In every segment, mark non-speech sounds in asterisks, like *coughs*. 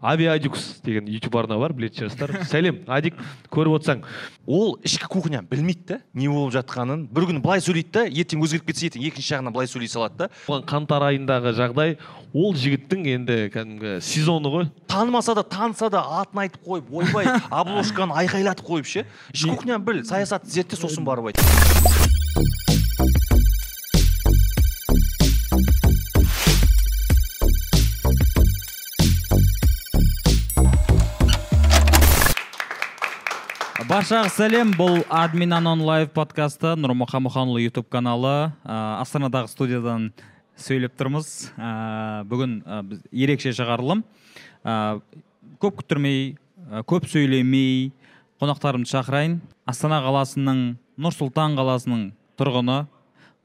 авиадюкс деген ютуб арна бар білетін шығарсыздар. *laughs* Сәлем адик көріп отырсаң. Ол ішкі кухняны білмейді да не болып жатқанын. Бір күні былай сөйлейді да ертең өзгеріп кетсе ертең екінші жағынан былай сөйлей салады да. Оған қаңтар айындағы жағдай ол жігіттің енді кәдімгі сезоны ғой. Танымаса да таныса да атын айтып қойып ойбай *laughs* обложканы айқайлатып қойып ше ішкі кухняны біл саясатты зертте сосын барып айт. Баршаға сәлем бұл админ анон лайв подкасты нұрмұхан мұханұлы ютуб каналы. Ә, астанадағы студиядан сөйлеп тұрмыз. Ә, бүгін ә, біз ерекше шығарылым. Ә, көп күттірмей ә, көп сөйлемей қонақтарымды шақырайын. Астана қаласының нұр сұлтан қаласының тұрғыны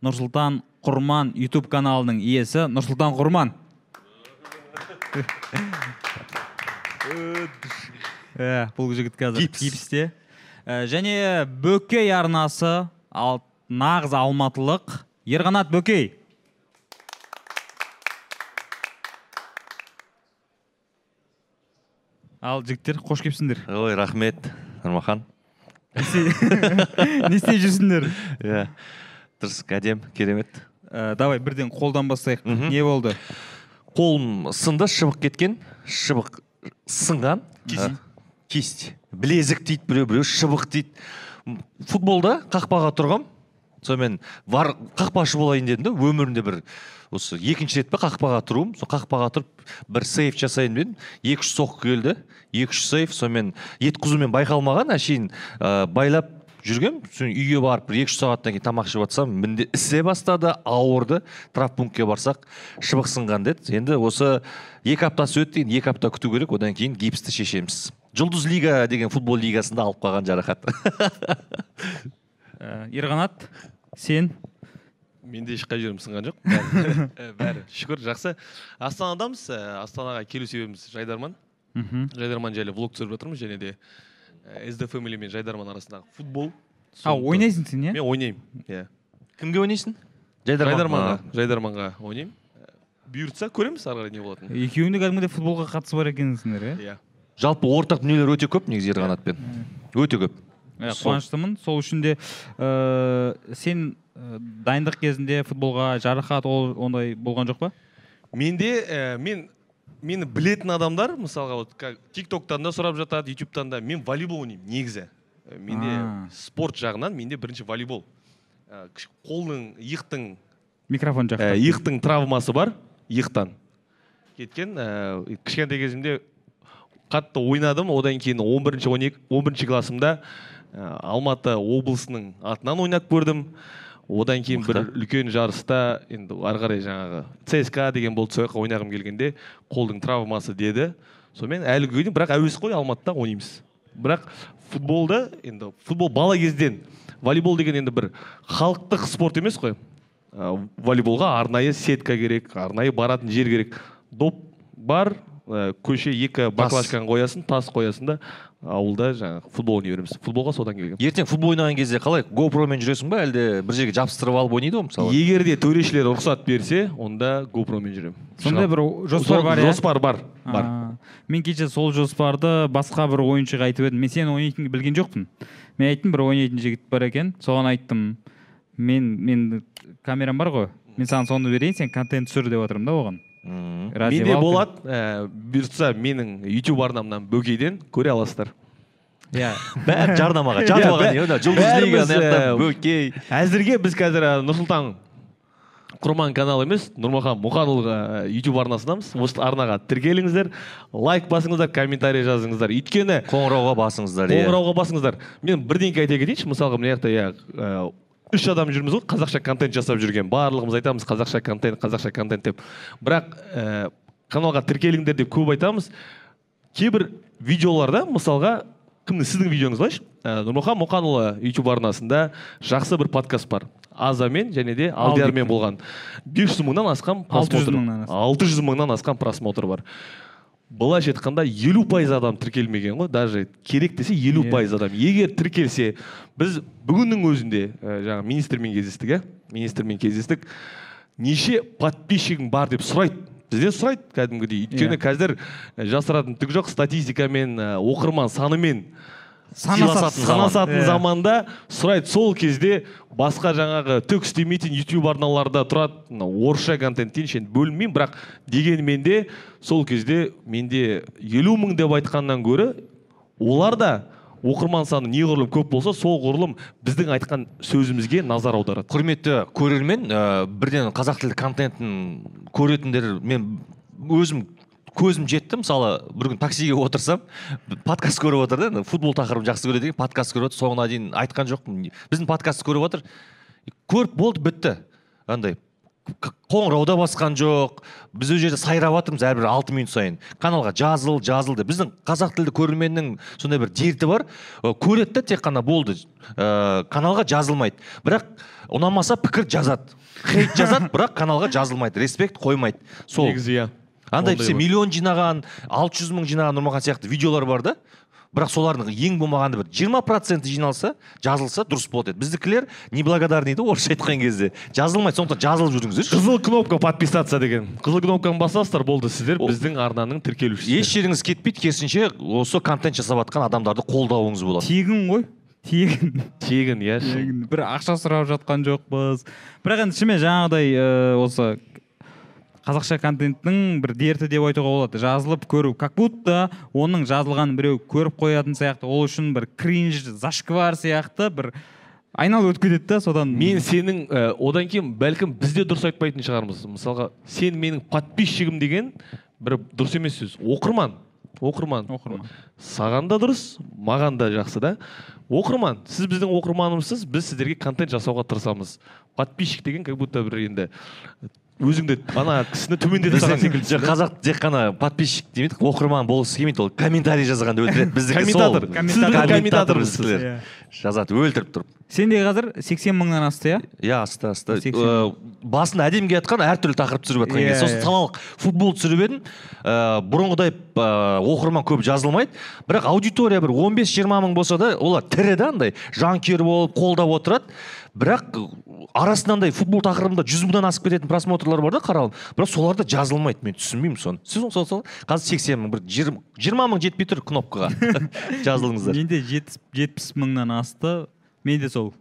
нұрсұлтан құрман ютуб каналының иесі нұрсұлтан құрман. *laughs* Ә, бұл жігіт қазір Гипс. гипсте. Ә, және бөкей арнасы ал нағыз алматылық ерқанат бөкей. Ал жігіттер қош келіпсіңдер. Ой рахмет нұрмахан. Не істеп *laughs* жүрсіңдер? Иә дұрыс әдем керемет. Ә, давай бірден қолдан бастайық. Не болды? Қолым сынды шыбық кеткен шыбық сынған. Кисть. Ә, кисть. Білезік дейді біреу біреу шыбық дейді. Футболда қақпаға тұрғам сонымен var қақпашы болайын дедім да өмірімде бір осы екінші рет па қақпаға тұруым сол қақпаға тұрып бір сейф жасайын дедім. Екі үш соққы келді екі үш сейф сонымен ет байқалмаған әшейін ә, байлап жүргем. Сосын үйге барып бір екі үш сағаттан кейін тамақ ішіп жатсам мінде ісе бастады ауырды. Травмпунктке барсақ шыбық сынған деді. Енді осы екі аптасы өтті енді екі апта күту керек одан кейін гипсті шешеміз. Жұлдыз лига деген футбол лигасында алып қалған жарақат. Ә, ерқанат сен? Менде ешқай жерім сынған жоқ. *laughs* Бәрі, ә, шүкір жақсы. Астанадамыз. Ә, астанаға келу себебіміз жайдарман. Мхм. Жайдарман жайлы влог түсіріп жатырмыз және де sd family мен жайдарман арасындағы футбол. А ойнайсың сен иә? мен ойнаймын иә. Кімге ойнайсың? Жайдарманға. Жайдарманға. Ойнаймын. Ә, бұйыртса көреміз ары қарай не болатынын. Екеуіңде кәдімгідей футболға қатысы бар екенсіңдер иә? Иә. Жалпы ортақ дүниелер өте көп негізі ерқанатпен өте көп. Иә, қуаныштымын. Сол үшін де ә, сен ә, дайындық кезінде футболға жарақат ол ондай болған жоқ па? Менде ә, мен мені білетін адамдар мысалға вот как тиктоктан да сұрап жатады ютубтан да мен волейбол ойнаймын негізі. Ә, менде А. спорт жағынан менде бірінші волейбол. Ә, қолдың иықтың микрофон жақта ә, иықтың травмасы бар иықтан. Кеткен ә, кішкентай кезімде қатты ойнадым. Одан кейін 11 он екі он бірінші классымда ә, алматы облысының атынан ойнап көрдім. Одан кейін бір үлкен жарыста енді ары қарай жаңағы цска деген болды сол жаққа ойнағым келгенде қолдың травмасы деді. Сонымен әлі күнге дейін бірақ әуес қой алматыда ойнаймыз. Бірақ футболда енді футбол бала кезден волейбол деген енді бір халықтық спорт емес қой. Ә, волейболға арнайы сетка керек арнайы баратын жер керек. Доп бар ә, көше екі баклажканы қоясың тас қоясың да ауылда жаңағы футбол ойнай береміз. Футболға содан келген. Ертең футбол ойнаған кезде қалай? GoPro-мен жүресің ба? Әлде бір жерге жабыстырып алып ойнайды ғой мысалы? Егер де төрешілер рұқсат берсе онда GoPro-мен жүремін. Сондай бір жоспар бар иә? жоспар бар бар. Мен кеше сол жоспарды басқа бір ойыншыға айтып едім. Мен сені ойнайтыныңды білген жоқпын. Мен айттым бір ойнайтын жігіт бар екен. Соған айттым. Мен мен камерам бар ғой. Мен саған соны берейін сен контент түсір деп жатырмын да оған. Менде болады ә, бұйыртса менің ютуб арнамнан бөкейден көре аласыздар. Иә. *laughs* Бәрі жарнамаға жатып Иә, не жұлдыз лига ә, бөкей әзірге біз қазір ә, нұрсұлтан құрман каналы емес нұрмахан мұханұлы ютуб арнасындамыз осы арнаға тіркеліңіздер лайк басыңыздар комментарий жазыңыздар. Өйткені қоңырауға басыңыздар иә. қоңырауға басыңыздар. Мен бірдеңке айта кетейінші мысалға мына жақта иә үш адам жүрміз ғой қазақша контент жасап жүрген. Барлығымыз айтамыз қазақша контент қазақша контент деп. Бірақ ә, каналға тіркеліңдер деп көп айтамыз. Кейбір видеоларда мысалға кімнің сіздің видеоңыз қойшы ә, нұрмұхан мұқанұлы ютуб арнасында жақсы бір подкаст бар. Азамен және де алдиярмен болған. 500 мыңнан асқан 600 просмотр. мыңнан асқан. 600 мыңнан асқан просмотр бар. Былайша айтқанда елу пайыз адам тіркелмеген ғой. Даже керек десе елу Иә. пайыз адам. Егер тіркелсе біз бүгіннің өзінде ә, жаңа министрмен кездестік иә? Министрмен кездестік. Неше подписчигің бар деп сұрайды. Бізден сұрайды кәдімгідей. Өйткені Иә. қазір э, жасыратын түк жоқ. Статистикамен э, оқырман санымен. Санасатын санасатын заманда сұрайды сол кезде басқа жаңағы түк істемейтін ютуб арналарда тұрады. Мына орысша контент дейінші енді бөлінбеймін бірақ дегенмен де сол кезде менде елу мың деп айтқаннан гөрі олар да оқырман саны неғұрлым көп болса сол ғұрлым біздің айтқан сөзімізге назар аударады. Құрметті көрермен ә, бірден қазақ тілді контентін көретіндер мен өзім көзім жетті. Мысалы бір күн таксиге отырсам подкаст көріп отыр да футбол тақырыбын жақсы көреді екен подкаст көріп отыр. Соңына дейін айтқан жоқпын. Біздің подкастты көріп отыр. Көріп болды бітті. Андай қоңырау да басқан жоқ. Біз ол жерде сайрап жатырмыз әрбір алты минут сайын. Каналға жазыл жазыл деп. Біздің қазақ тілді көрерменнің сондай бір дерті бар. Көреді да тек қана болды. Ә, каналға жазылмайды. Бірақ ұнамаса пікір жазады. Хейт жазады бірақ каналға жазылмайды. Респект қоймайды. Сол. Негізі иә. Андай бізде миллион жинаған алты жүз мың жинаған нұрмахан сияқты видеолар бар да. Бірақ солардың ең болмағанда бір. Жиырма проценті жиналса жазылса дұрыс болады еді. Біздікілер неблагодарный да орысша айтқан кезде. Жазылмайды сондықтан жазылып жүріңіздерші. Қызыл кнопка подписаться деген. Қызыл кнопканы басасыздар болды сіздер. Біздің арнаның тіркелушісі. Еш жеріңіз кетпейді керісінше осы контент жасап жатқан адамдарды қолдауыңыз болады. Тегін ғой. Тегін. Тегін иә тегін. Бір ақша сұрап жатқан жоқпыз. Бірақ енді шынымен жаңағыдай э, осы қазақша контенттің бір дерті деп айтуға болады. Жазылып көру. Как будто оның жазылғанын біреу көріп қоятын сияқты. Ол үшін бір кринж зашквар сияқты бір айналып өтіп кетеді да содан. Мен сенің ә, одан кейін бәлкім біз де дұрыс айтпайтын шығармыз. Мысалға сен менің подписчигім деген бір дұрыс емес сөз. Оқырман. Оқырман. Оқырман. Саған да дұрыс маған да жақсы да. Оқырман. Сіз біздің оқырманымызсыз. Біз сіздерге контент жасауға тырысамыз. Подписчик деген как будто бір енді өзіңді ана кісіні төмендетіп тастаған секілді да. қазақ тек қана подписчик демейді оқырман болғысы келмейді ол комментарий жазғанды өлтіреді біздікі Комментатор. Комментатор біздікілер. Иә. жазады өлтіріп тұрып сенде қазір 80 мыңнан асты иә иә асты асты Сексен. Э, басын әдемі келе жатқан әртүрлі тақырып түсіріп жатқан Иә, кезде сосын иә. салалық футбол түсіріп едім ә, бұрынғыдай ә, оқырман көп жазылмайды бірақ аудитория бір 15-20 мың болса да олар тірі да андай жанкүйер болып қолдап отырады бірақ арасында андай футбол тақырыбында жүз мыңнан асып кететін просмотрлар бар да қаралым бірақ солар да жазылмайды мен түсінбеймін соны. Сіз сол сол қазір сексен мың бір жиырма мың жетпей тұр кнопкаға. *laughs* Жазылыңыздар. Менде жетпіс мыңнан асты. Менде сол.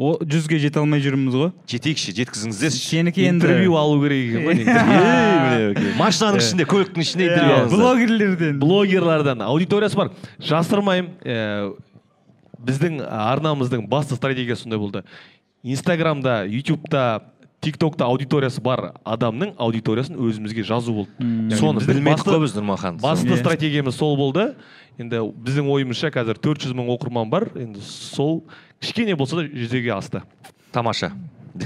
О жүзге жете алмай жүрміз ғой. Жетейікші жеткізіңіздерші сенікі енді интервью алу керек екен ғой машинаның ішінде көліктің ішінде интервью алыңыздар. Блогерлерден. Блогерлардан. Аудиториясы бар. Жасырмаймын. Біздің арнамыздың басты стратегиясы сондай болды. Инстаграмда ютубта тиктокта аудиториясы бар адамның аудиториясын өзімізге жазу болды. Яғни соны білмедік қой біз нұрмахан басты Иә. стратегиямыз сол болды. Енді біздің ойымызша қазір 400 мың оқырман бар. Енді сол кішкене болса да жүзеге асты. Тамаша. *laughs*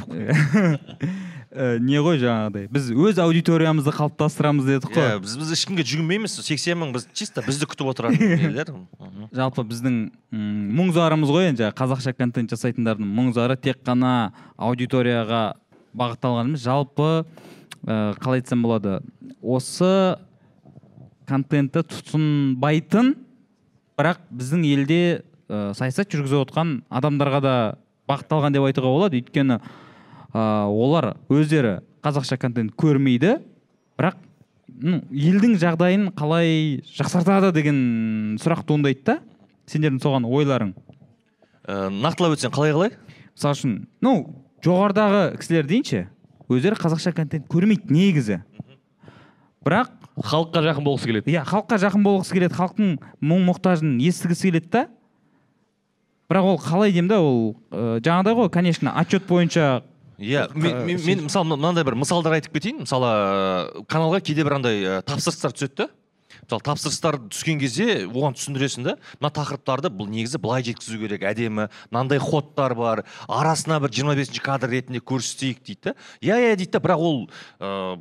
Э, не ғой жаңағыдай. Біз өз аудиториямызды қалыптастырамыз дедік қой. Иә біз біз ешкімге жүгінбейміз. сексен мың біз чисто бізді күтіп отыратын *laughs* жалпы біздің мұң зарымыз ғой енді жаңағы қазақша контент жасайтындардың мұң зары тек қана аудиторияға бағытталған емес. Жалпы ә, қалай айтсам болады осы контентті тұтынбайтын бірақ біздің елде ә, саясат жүргізіп отқан адамдарға да бағытталған деп айтуға болады. Өйткені ә, олар өздері қазақша контент көрмейді бірақ ну, елдің жағдайын қалай жақсартады деген сұрақ туындайды да. Сендердің соған ойларың? Ә, нақтылап өтсең қалай қалай? Мысалы үшін ну жоғарыдағы кісілер дейінші өздері қазақша контент көрмейді негізі. Бірақ халыққа жақын болғысы келеді. иә халыққа жақын болғысы келеді халықтың мұң мұқтажын естігісі келеді да. Бірақ ол қалай деймін да ол ә, жаңағыдай ғой конечно отчет бойынша иә мен, мысалы мынандай бір мысалдар айтып кетейін. Мысалы ә, каналға кейде бір андай ә, тапсырыстар түседі да мысалы тапсырыстар түскен кезде оған түсіндіресің да мына тақырыптарды бұл негізі былай жеткізу керек әдемі мынандай ходтар бар арасына бір 25 бесінші кадр ретінде көрсетейік дейді да иә иә дейді да бірақ ол ә,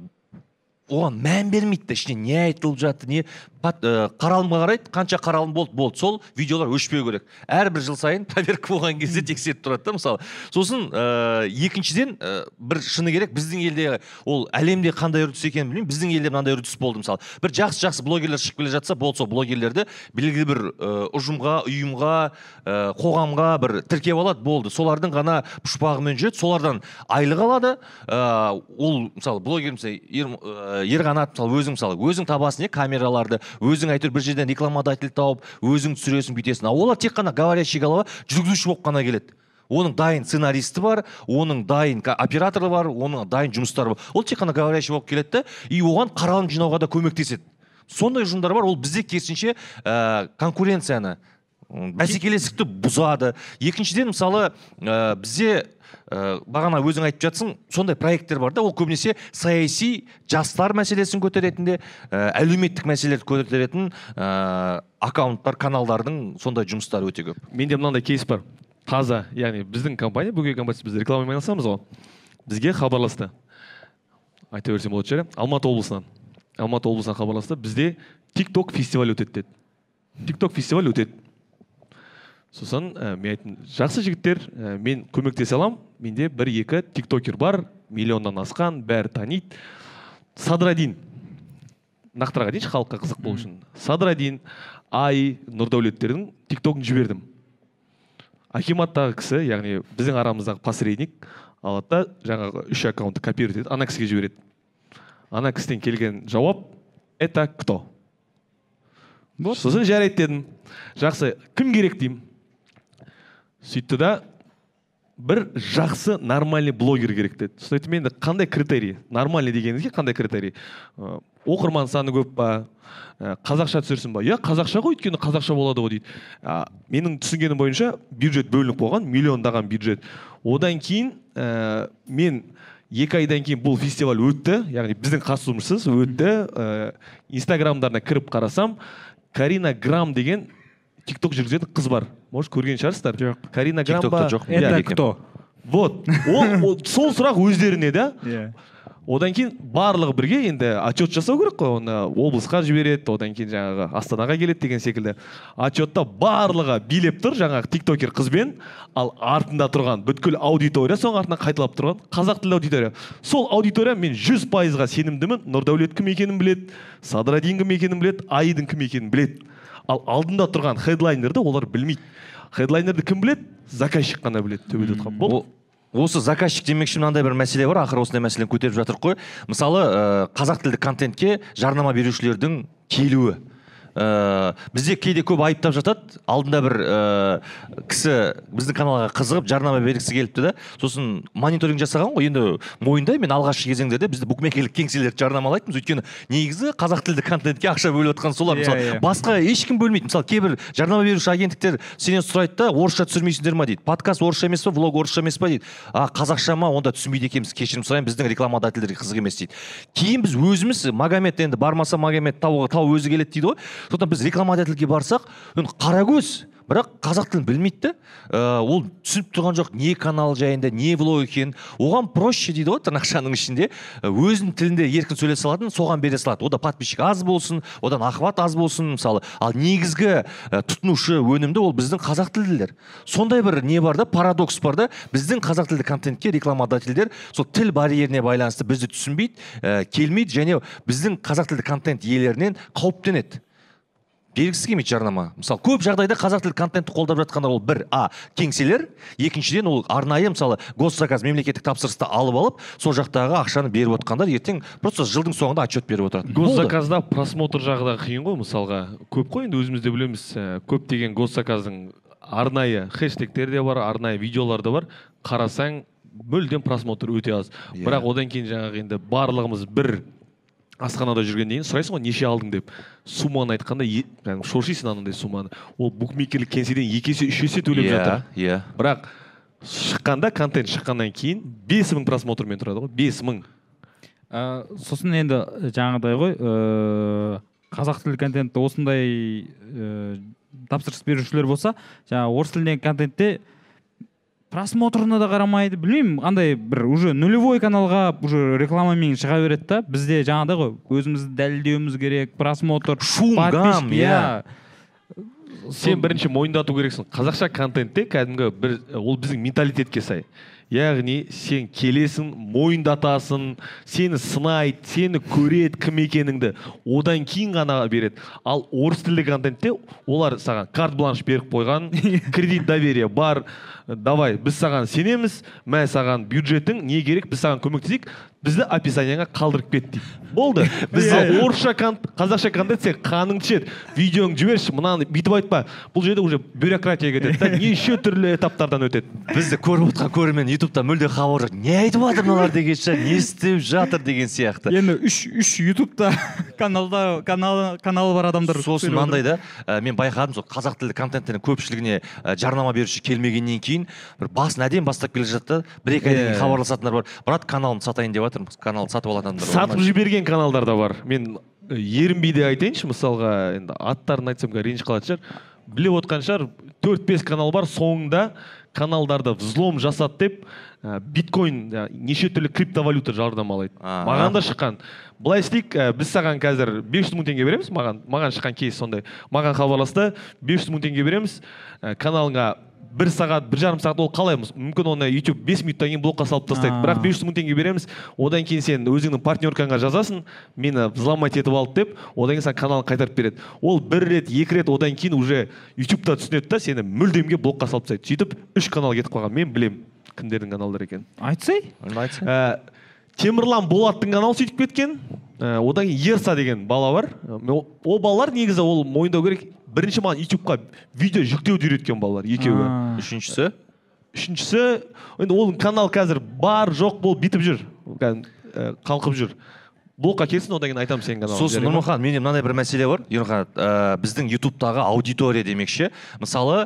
оған мән бермейді ішіне не айтылып жатыр не ә, қаралымға қарайды қанша қаралым болды болды. Сол видеолар өшпеу керек. Әрбір жыл сайын проверка болған кезде тексеріп тұрады да мысалы. Сосын ә, екіншіден ә, бір шыны керек біздің елде ол әлемде қандай үрдіс екенін білмеймін. Біздің елде мынандай үрдіс болды мысалы. бір жақсы жақсы блогерлер шығып келе жатса болды сол блогерлерді белгілі бір ә, ұжымға ұйымға ә, қоғамға бір тіркеп алады болды. Солардың ғана пұшпағымен жүреді солардан айлық алады. Ә, ол мысалы блогер мысалы Э, ерқанат мысалы өзің мысалы өзің табасың иә камераларды өзің әйтеуір бір жерден рекламодатель тауып өзің түсіресің бүйтесің. Ал олар тек қана говорящий голова жүргізуші болып қана келеді. Оның дайын сценаристі бар оның дайын операторы бар оның дайын жұмыстары бар. Ол тек қана говорящий болып келеді и оған қаралым жинауға да көмектеседі. Сондай ұжымдар бар ол бізде керісінше ә, конкуренцияны бәсекелестікті бұзады. Екіншіден мысалы ә, бізде ә, бағана өзің айтып жатсың сондай проекттер бар да. Ол көбінесе саяси жастар мәселесін көтеретін де ә, әлеуметтік мәселелерді көтеретін ә, аккаунттар каналдардың сондай жұмыстары өте көп. Менде мынандай кейс бар. Таза яғни біздің компания бөкей компаниясы біз рекламамен айналысамыз ғой. Бізге хабарласты. Айта берсем болатын шығар алматы облысынан. Алматы облысынан хабарласты. Бізде тик ток фестиваль өтеді деді. Тик ток фестиваль өтеді. Сосын ә, мен айттым жақсы жігіттер ә, мен көмектесе аламын менде бір екі тиктокер бар миллионнан асқан бәрі таниды. Садрадин нақтырақ айтайыншы халыққа қызық болу үшін. Садрадин ай нұрдәулеттердің тиктогын жібердім. Акиматтағы кісі яғни біздің арамыздағы посредник алады да жаңағы үш аккаунтты копировать етеді ана кісіге жібереді. Ана кісіден келген жауап это кто? Сосын жарайды дедім. Жақсы кім керек? деймін. Сөйтті да бір жақсы нормальный блогер керек деді. Сосын айттым енді қандай критерий? Нормальный дегеніңізге қандай критерий? Оқырман саны көп па? Ә, қазақша түсірсін ба? Иә қазақша ғой өйткені қазақша болады ғой дейді. Менің түсінгенім бойынша бюджет бөлініп қойған миллиондаған бюджет. Одан кейін ә, мен екі айдан кейін бұл фестиваль өтті. Яғни біздің қатысуымызсыз өтті. Ә, инстаграмдарына кіріп қарасам карина грам деген тикток жүргізетін қыз бар. Может көрген шығарсыздар? Жоқ. карина грам TikTokта ба жоқ. это кто? Вот. Ол, ол- сол сұрақ өздеріне да. Иә. Одан кейін барлығы бірге енді отчет жасау керек қой. Оны облысқа жібереді одан кейін жаңағы астанаға келеді деген секілді. Отчетта барлығы билеп тұр жаңағы тиктокер қызбен. Ал артында тұрған бүткіл аудитория соның артынан қайталап тұрған қазақ тілді аудитория. Сол аудитория мен жүз пайызға сенімдімін. Нұрдәулет кім екенін біледі садрадин кім екенін біледі айдың кім екенін біледі. Ал алдында тұрған хедлайнерді олар білмейді. Хедлайнерді кім біледі? Заказчик қана біледі төбеде отырған болды. осы заказчик демекші мынандай бір мәселе бар. Ақыры осындай мәселені көтеріп жатырмық қой. Мысалы ә, қазақ тілді контентке жарнама берушілердің келуі. Ә, бізде кейде көп айыптап жатады. Алдында бір ә, кісі біздің каналға қызығып жарнама бергісі келіпті да. Сосын мониторинг жасаған ғой. Енді мойындаймын мен алғашқы кезеңдерде бізді букмекерлік кеңселерді жарнамалайтынбыз. Өйткені негізі қазақ тілді контентке ақша бөліп жатқан солар. Иә, мысалы иә. басқа ешкім бөлмейді. Мысалы кейбір жарнама беруші агенттіктер сенен сұрайды да орысша түсірмейсіңдер ма дейді. Подкаст орысша емес па влог орысша емес па дейді. А қазақша ма онда түсінбейді екенбіз. Кешірім сұраймын біздің рекламодательдерге қызық емес дейді. Кейін біз өзіміз магомед енді бармаса магомед тауға тау өзі келеді дейді ғой. Сондықтан біз рекламодательге барсақ енді қаракөз бірақ қазақ тілін білмейді да Ә, ол түсініп тұрған жоқ не канал жайында не влог екенін. Оған проще дейді ғой тырнақшаның ішінде. Ә, өзінің тілінде еркін сөйлесе салатын соған бере салады. Ода подписчик аз болсын одан охват аз болсын мысалы. Ал негізгі ә, тұтынушы өнімді ол біздің қазақ тілділер. Сондай бір не бар да парадокс бар да біздің қазақ тілді контентке рекламодательдер сол тіл барьеріне байланысты бізді түсінбейді ә, келмейді және біздің қазақ тілді контент иелерінен қауіптенеді. Бергісі келмейді жарнама. Мысалы көп жағдайда қазақ тілді контентті қолдап жатқандар ол бір а кеңселер екіншіден ол арнайы мысалы госзаказ мемлекеттік тапсырысты алып алып сол жақтағы ақшаны беріп отқандар ертең просто жылдың соңында отчет беріп отырады. Госзаказда просмотр жағы да қиын ғой мысалға. Көп қой енді өзіміз де білеміз ә, көптеген госзаказдың арнайы хэштегтер де бар арнайы видеолар да бар. Қарасаң мүлдем просмотр өте аз. Иә. бірақ одан кейін жаңағы енді барлығымыз бір асханада жүргеннен кейін сұрайсың ғой неше алдың деп. Сумманы айтқанда кәдімгі шоршисың анандай сумманы. Ол букмекерлік кеңседен екі есе үш есе төлеп иә жатыр. иә. Бірақ шыққанда контент шыққаннан кейін бес мың просмотрмен тұрады ғой бес мың. Ә, сосын енді жаңағыдай ғой ыыы қазақ тілді контентті осындай ыыы тапсырыс берушілер болса жаңағы орыс тіліндегі контентте просмотрына да қарамайды. Білмеймін андай бір уже нулевой каналға уже рекламамен шыға береді да. Бізде жаңағыдай ғой өзімізді дәлелдеуіміз керек просмотр Шум, иә. сен бірінші мойындату керексің. Қазақша контентте кәдімгі бір ол біздің менталитетке сай. Яғни сен келесің мойындатасың сені сынайды сені көреді кім екеніңді. Одан кейін ғана береді. Ал орыс тілді контентте олар саған карт бланш беріп қойған *laughs* кредит доверие бар давай біз саған сенеміз. Мә саған бюджетің не керек біз саған көмектесейік. Бізді описанияңа қалдырып кет дейді. Болды. *laughs* Біз орысша кон- қазақша контент сен қаныңды ішеді видеоңды жіберші мынаны бүйтіп айтпа. Бұл жерде уже бюрократия кетеді да неше түрлі этаптардан өтеді. Бізді көріп отқан көрермен ютубта мүлде хабар жоқ. Не айтып жатыр мыналар деген шығар не істеп жатыр деген сияқты. Енді үш үш ютубта *laughs* каналда канал каналы бар адамдар сосын мынандай да ә, мен байқадым сол қазақ тілді контенттердің көпшілігіне ә, жарнама беруші келмегеннен кейін бір басын әдемі бастап келе жатты. бір екі айдан кейін хабарласатындар бар. Брат каналымды сатайын деп жатырмын. Каналды сатып алатын адамдар бар. Сатып жіберген каналдар да бар. Мен ерінбей де айтайыншы мысалға енді аттарын айтсам қазір ренжіп қалатын шығар. Біліп отқан шығар төрт бес канал бар соңында каналдарды взлом жасады деп ә, биткоин ә, неше түрлі криптовалюта жарнамалайды маған да шыққан. Былай істейік ә, біз саған қазір 500 мың теңге береміз. Маған маған шыққан кейс сондай. Маған хабарласты. 500 мың теңге береміз. Ә, каналыңа бір сағат бір жарым сағат ол қалай мүмкін оны YouTube 5 минуттан кейін блокқа салып тастайды. Бірақ 500 мың теңге береміз. Одан кейін сен өзіңнің партнеркаңа жазасың мені взломать етіп алды деп одан кейін саған каналын қайтарып береді. Ол бір рет екі рет одан кейін уже ютубта түсінеді да сені мүлдемге блокқа салып тастайды. Сөйтіп үш канал кетіп қалған. Мен білемін кімдердің каналдары екенін. Айтсай. Айтса ә, темірлан болаттың каналы сөйтіп кеткен. Ә, одан кейін ерса деген бала бар. Ол балалар негізі ол мойындау керек. Бірінші маған ютубқа видео жүктеуді үйреткен балалар екеуі. Үшіншісі? Үшіншісі енді ол канал қазір бар жоқ болып бітіп жүр. Кәдімгі, қалқып жүр. Блокқа келсін одан кейін айтамын сенің каналың сосын нұрмұхан менде мынандай бір мәселе бар. Ерхан ә, біздің ютубтағы аудитория демекші. Мысалы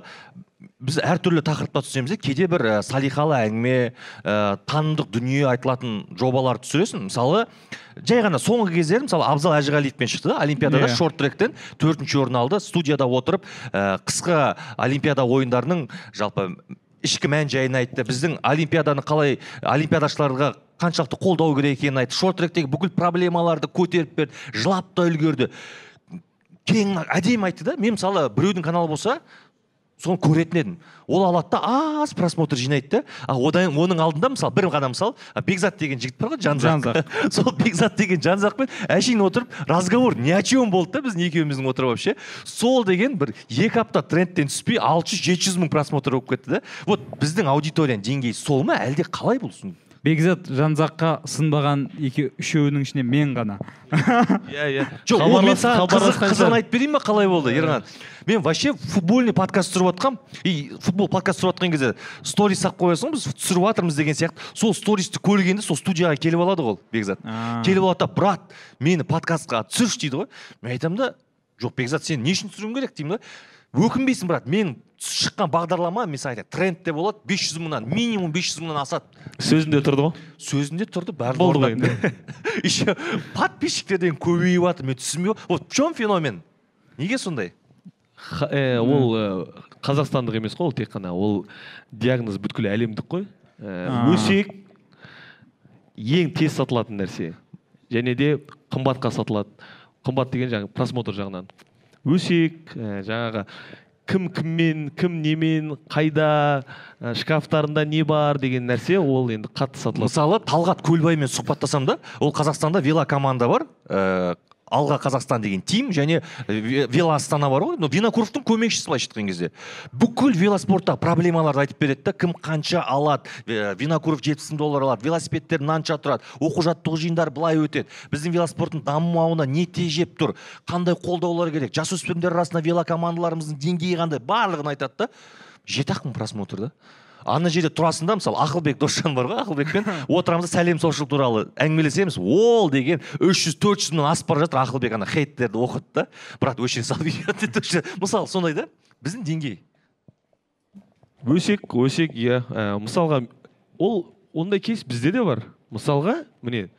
біз әртүрлі тақырыпта түсеміз де кейде бір ә, салиқалы әңгіме ә, танымдық дүние айтылатын жобалар түсіресің. Мысалы жай ғана соңғы кездері мысалы абзал әжіғалиевпен шықты да олимпиадада Иә. шорт тректен төртінші орын алды студияда отырып ә, қысқы олимпиада ойындарының жалпы ішкі мән жайын айтты. Біздің олимпиаданы қалай олимпиадашыларға қаншалықты қолдау керек екенін айтты. Шорт тректегі бүкіл проблемаларды көтеріп берді жылап та үлгерді. Кең әдемі айтты да. Мен мысалы біреудің каналы болса соны көретін едім. Ол алады да аз просмотр жинайды да. А одан оның алдында мысалы бір ғана мысал бекзат деген жігіт бар ғой жанзақ. Жанзақ. *laughs* сол бекзат деген жанзақпен әшейін отырып разговор ни о чем болды да біздің екеуміздің отырып вообще. Сол деген бір екі апта трендтен түспей алты жүз жеті жүз мың просмотр болып кетті да. Вот біздің аудиторияның деңгейі сол ма? Әлде қалай бұл бекзат жанзаққа сынбаған екі үшеуінің ішінен мен ғана. *laughs* Иә иә. Жоқ ол мен саған қызығын айтып берейін ба? Қалай болды ерлан мен вообще футбольный подкаст түсіріп жатқанмын и футбол подкаст түсіріп жатқан кезде сторис салып қоясың ғой біз түсіріп жатырмыз деген сияқты. Сол стористі көргенде сол студияға келіп алады ғой ол бекзат. Келіп алады да брат мені подкастқа түсірші дейді ғой. Мен айтамын да жоқ бекзат сен не үшін түсіруің керек? деймін да. Өкінбейсің брат. Мен шыққан бағдарлама мен саған айтайын трендте болады 500 мыңнан минимум 500 мыңнан асады. Сөзінде тұрды ғой сөзінде тұрды барлығы Болды ғой орындады. *laughs* еще подписчиктер деген көбейіп жатыр мен түсінбей вот в чем феномен? Неге сондай? Э, ол э, қазақстандық емес қой ол тек қана. Ол диагноз бүткіл әлемдік қой. Э, өсек ең тез сатылатын нәрсе. Және де қымбатқа сатылады. Қымбат деген жаңағы просмотр жағынан. Өсек э, жаңағы кім кіммен кім немен қайда э, шкафтарында не бар деген нәрсе ол енді қатты сатылады. Мысалы талғат көлбаймен сұхбаттасам да ол қазақстанда велокоманда бар ә, алға қазақстан деген тим және ве- вело астана бар ғой. Но винокуровтың көмекшісі былайша айтқан кезде. Бүкіл велоспорттағы проблемаларды айтып береді да кім қанша алады Э, винокуров жетпіс мың доллар алады велосипедтер мынанша тұрады оқу жаттығу жиындары былай өтеді. Біздің велоспорттың дамымауына не тежеп тұр қандай қолдаулар керек жасөспірімдер арасында велокомандаларымыздың деңгейі қандай барлығын айтады да. Жеті ақ мың просмотр да. Ана жерде тұрасың да мысалы ақылбек досжан бар ғой ақылбекпен *laughs* отырамыз да сәлем сошыл туралы әңгімелесеміз. Ол деген 300 400 мыңнан асып бара жатыр ақылбек ана хейттерді оқыды да. Брат өшіре сал *laughs* видео деді өшіре- мысалы сондай да біздің деңгей. Өсек өсек иә. Ә, мысалға ол ондай кейс бізде де бар. Мысалға міне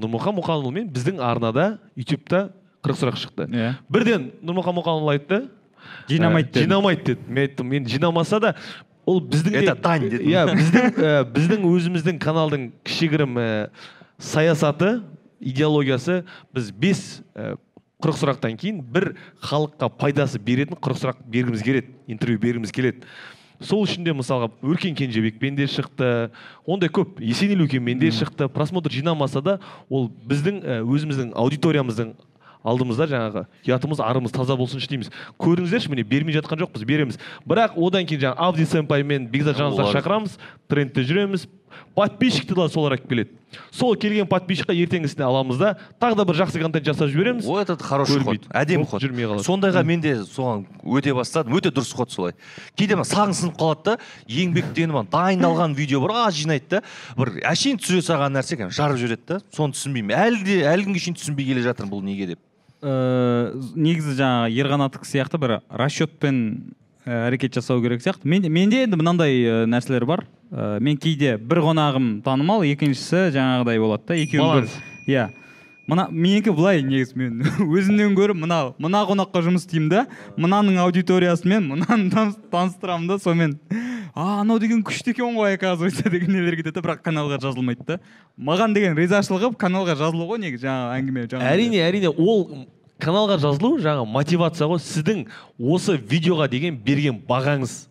нұрмұхан мұқанұлы мен біздің арнада ютубта қырық сұрақ шықты. Иә. Бірден нұрмұхан мұқанұлы айтты. Жинамайды ә, деді. жинамайды деді. Мен айттым мен жинамаса да ол біздің де- Это дань дедім. иә біздің ә, біздің өзіміздің каналдың кішігірім ә, саясаты идеологиясы біз бес ә, қырық сұрақтан кейін бір халыққа пайдасы беретін қырық сұрақ бергіміз келеді интервью бергіміз келеді сол үшін де мысалға өркен кенжебекпен де шықты ондай көп есенел өкенмен де шықты просмотр жинамаса да ол біздің өзіміздің аудиториямыздың алдымызда жаңағы ұятымыз арымыз таза болсыншы дейміз. Көріңіздерші міне бермей жатқан жоқпыз береміз. Бірақ одан кейін жаңағы авди сэмпай мен бекзат жанұзақ шақырамыз трендте жүреміз. Подписчикті да солар алып келеді. Сол келген подписчикқа ертеңгісіне аламыз да тағы да бір жақсы контент жасап жібереміз. Вот этот хороший ход. Әдемі ход. жүрмей қалады. сондайға мен де соған өте бастадым. Өте дұрыс ход солай. Кейде мына сағың сынып қалады да еңбектеніп ана дайындалған видео бір аз жинайды да. Бір әшейін түсіре салған нәрсе жарып жібереді да. Соны түсінбеймін. Әлі де әлі күнге шейін түсінбей келе жатырмын бұл неге деп. Ә, негізі жаңағы ерқанаттікі сияқты бір расчетпен ә, әрекет жасау керек сияқты. Мен, менде енді мынандай ә, нәрселер бар. Ә, мен кейде бір қонағым танымал екіншісі жаңағыдай болады да екеуін бір Баланс. иә. Мына менікі былай негізі мен *laughs* өзімнен гөрі мына мына қонаққа жұмыс істеймін да мынаның аудиториясымен мынаны таныс- таныстырамын да сонымен. А анау деген күшті екен ғой оказывается *laughs* деген нелер кетеді да бірақ каналға жазылмайды да. Маған деген ризашылығы каналға жазылу ғой негізі жаңағы әңгіме жаңағы әрине әрине ол каналға жазылу жаңа мотивация ғой. Сіздің осы видеоға деген берген бағаңыз.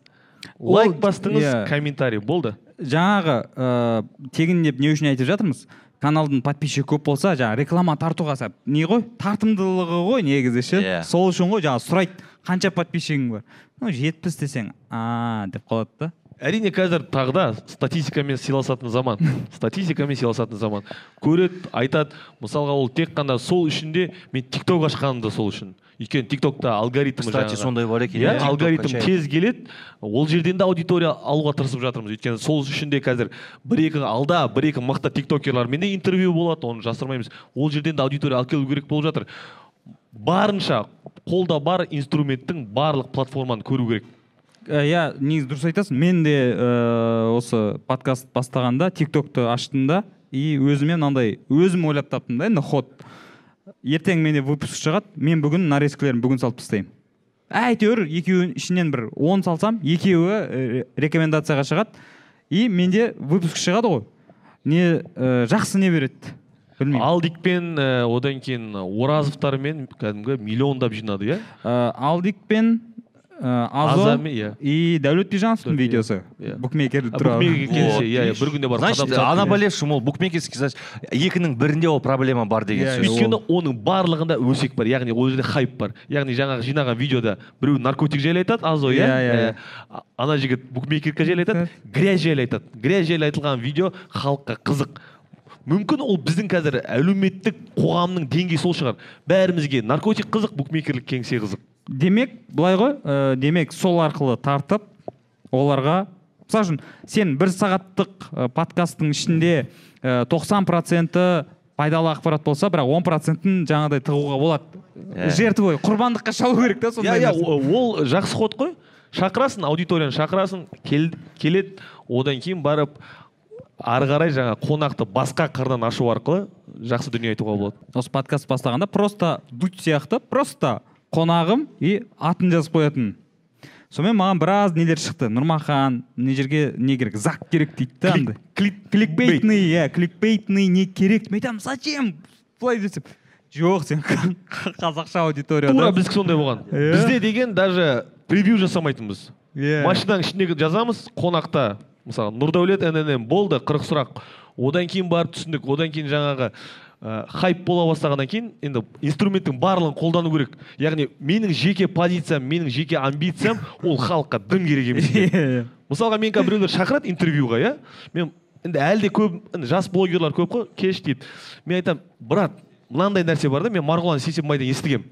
Лайк бастыңыз иә. комментарий болды. Жаңағы ә, тегін деп не үшін айтып жатырмыз? Каналдың подписчигі көп болса жаңағы реклама тартуға не ғой? Тартымдылығы ғой негізі ше? Иә. сол үшін ғой жаңағы сұрайды қанша подписчигің бар? Ну жетпіс десең а деп қалады да. Әрине қазір тағы да статистикамен сыйласатын заман *laughs* статистикамен сыйласатын заман. Көреді айтады. Мысалға ол тек қана сол үшін де мен тикток ашқаным да сол үшін. Өйткені тиктокта алгоритм кстати сондай бар екен. Иә алгоритм тез келеді. Ол жерден де аудитория алуға тырысып жатырмыз. Өйткені сол үшін де қазір бір екі алда бір екі мықты тиктокерлармен де интервью болады. Оны жасырмаймыз. Ол жерден де аудитория алып келу керек болып жатыр. Барынша қолда бар инструменттің барлық платформаны көру керек. Иә негізі дұрыс айтасың. Мен де ә, осы подкаст бастағанда тиктокты аштым да и өзіме мынандай өзім ойлап таптым да енді ход. Ертең менде выпуск шығады мен бүгін нарезкілерін бүгін салып тастаймын. Әйтеуір екеуінің ішінен бір он салсам екеуі ә, рекомендацияға шығады. И менде выпуск шығады ғой. Не ә, жақсы не береді білмеймін. Алдикпен ә, одан кейін оразовтармен кәдімгі миллиондап жинады иә? Ә, алдик пен азо Азами, иә. и дәулет бижановтың видеосы букмекер А, туралы Вот, иә иә бір күнде барып значит ана болевшим ол букмекерский значит екінің бірінде ол проблема бар деген сөз. өйткені оның барлығында өсек бар яғни ол жерде хайп бар. Яғни жаңағы жинаған видеода біреу наркотик жайлы айтады азо иә Иә, иә, ана жігіт букмекерка жайлы айтады грязь жайлы айтады. Грязь жайлы айтылған видео халыққа қызық. Мүмкін ол біздің қазір әлеуметтік қоғамның деңгейі сол шығар. Бәрімізге наркотик қызық букмекерлік кеңсе қызық. Демек былай ғой ә, демек сол арқылы тартып оларға мысалы үшін сен бір сағаттық ә, подкасттың ішінде ә, 90 проценті пайдалы ақпарат болса бірақ 10 процентін жаңағыдай тығуға болады. Иә. жертвой құрбандыққа шалу керек та иә сондай иә о- ол жақсы ход қой. Шақырасың аудиторияны шақырасың кел, келеді. Одан кейін барып ары қарай жаңа қонақты басқа қырынан ашу арқылы жақсы дүние айтуға болады. Осы подкаст бастағанда просто дуть сияқты просто қонағым и атын жазып қоятын. Сонымен маған біраз нелер шықты. Нұрмахан мына жерге не керек зак керек дейді да андай. кликбейтный иә кликбейтный не керек. Мен айтамын зачем былай десем? Жоқ сен қазақша аудитория тура біздікі сондай болған. Иә. бізде деген даже превью жасамайтынбыз. Иә. машинаның ішіндегі жазамыз қонақта. Мысалы нұрдәулет ннм болды қырық сұрақ. Одан кейін барып түсіндік. Одан кейін жаңағы ә, хайп бола бастағаннан кейін енді инструменттің барлығын қолдану керек. Яғни менің жеке позициям менің жеке амбициям *laughs* ол халыққа дым керек емес мысалға мен қазір біреулер шақырады интервьюға иә? Мен енді әлі де көп енді жас блогерлар көп қой кеш дейді. Мен айтамын брат мынандай нәрсе бар да мен марғұлан сейсенбайдан естігемін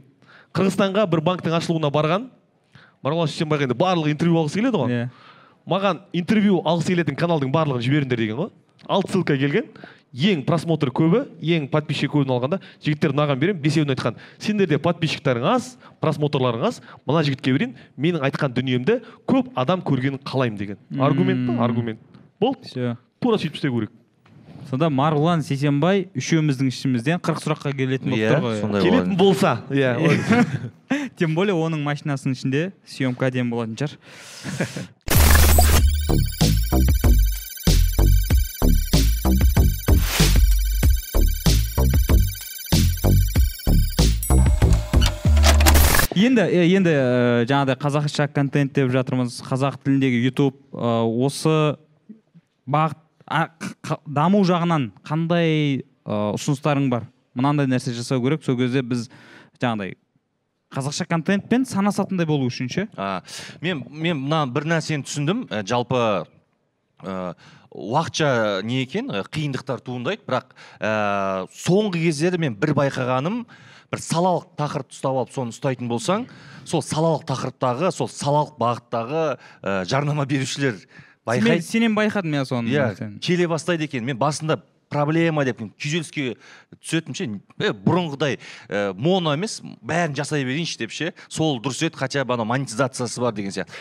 қырғызстанға бір банктің ашылуына барған марғұлан сейсенбайға енді барлығы интервью алғысы келеді ғой. Иә. маған интервью алғысы келетін каналдың барлығын жіберіңдер деген ғой. Ал ссылка келген. Ең просмотр көбі ең подписчик көбін алғанда жігіттер мынаған беремін бесеуіне айтқан сендерде подписчиктарың аз просмотрларың аз мына жігітке берейін менің айтқан дүниемді көп адам көргенін қалаймын деген. Аргумент па? Аргумент. Болды. Всё. тура сөйтіп істеу керек. Сонда марғұлан сейсенбай үшеуміздің ішімізден қырық сұраққа келетін болып Иә, тұр ғой. сондай келетін болса иә *laughs* тем более оның машинасының ішінде съемка әдемі болатын шығар. *laughs* енді енді жаңағыдай қазақша контент деп жатырмыз. Қазақ тіліндегі ютуб осы бағыт даму жағынан қандай ұсыныстарың бар? Мынандай нәрсе жасау керек. Сол кезде біз жаңағыдай қазақша контентпен санасатындай болу үшін ше? Мен мен мына бір нәрсені түсіндім. Ә, жалпы ә, уақытша не екен? Қиындықтар туындайды. Бірақ ә, соңғы кездері мен бір байқағаным бір салалық тақырып ұстап алып соны ұстайтын болсаң сол салалық тақырыптағы сол салалық бағыттағы ә, жарнама берушілер мен байқайды сенен байқадым иә соны иә келе бастайды екен. Мен басында проблема деп мен күйзеліске түсетінмін ше е, бұрынғыдай ә, моно емес бәрін жасай берейінші деп ше. Сол дұрыс еді хотя бы анау монетизациясы бар деген сияқты.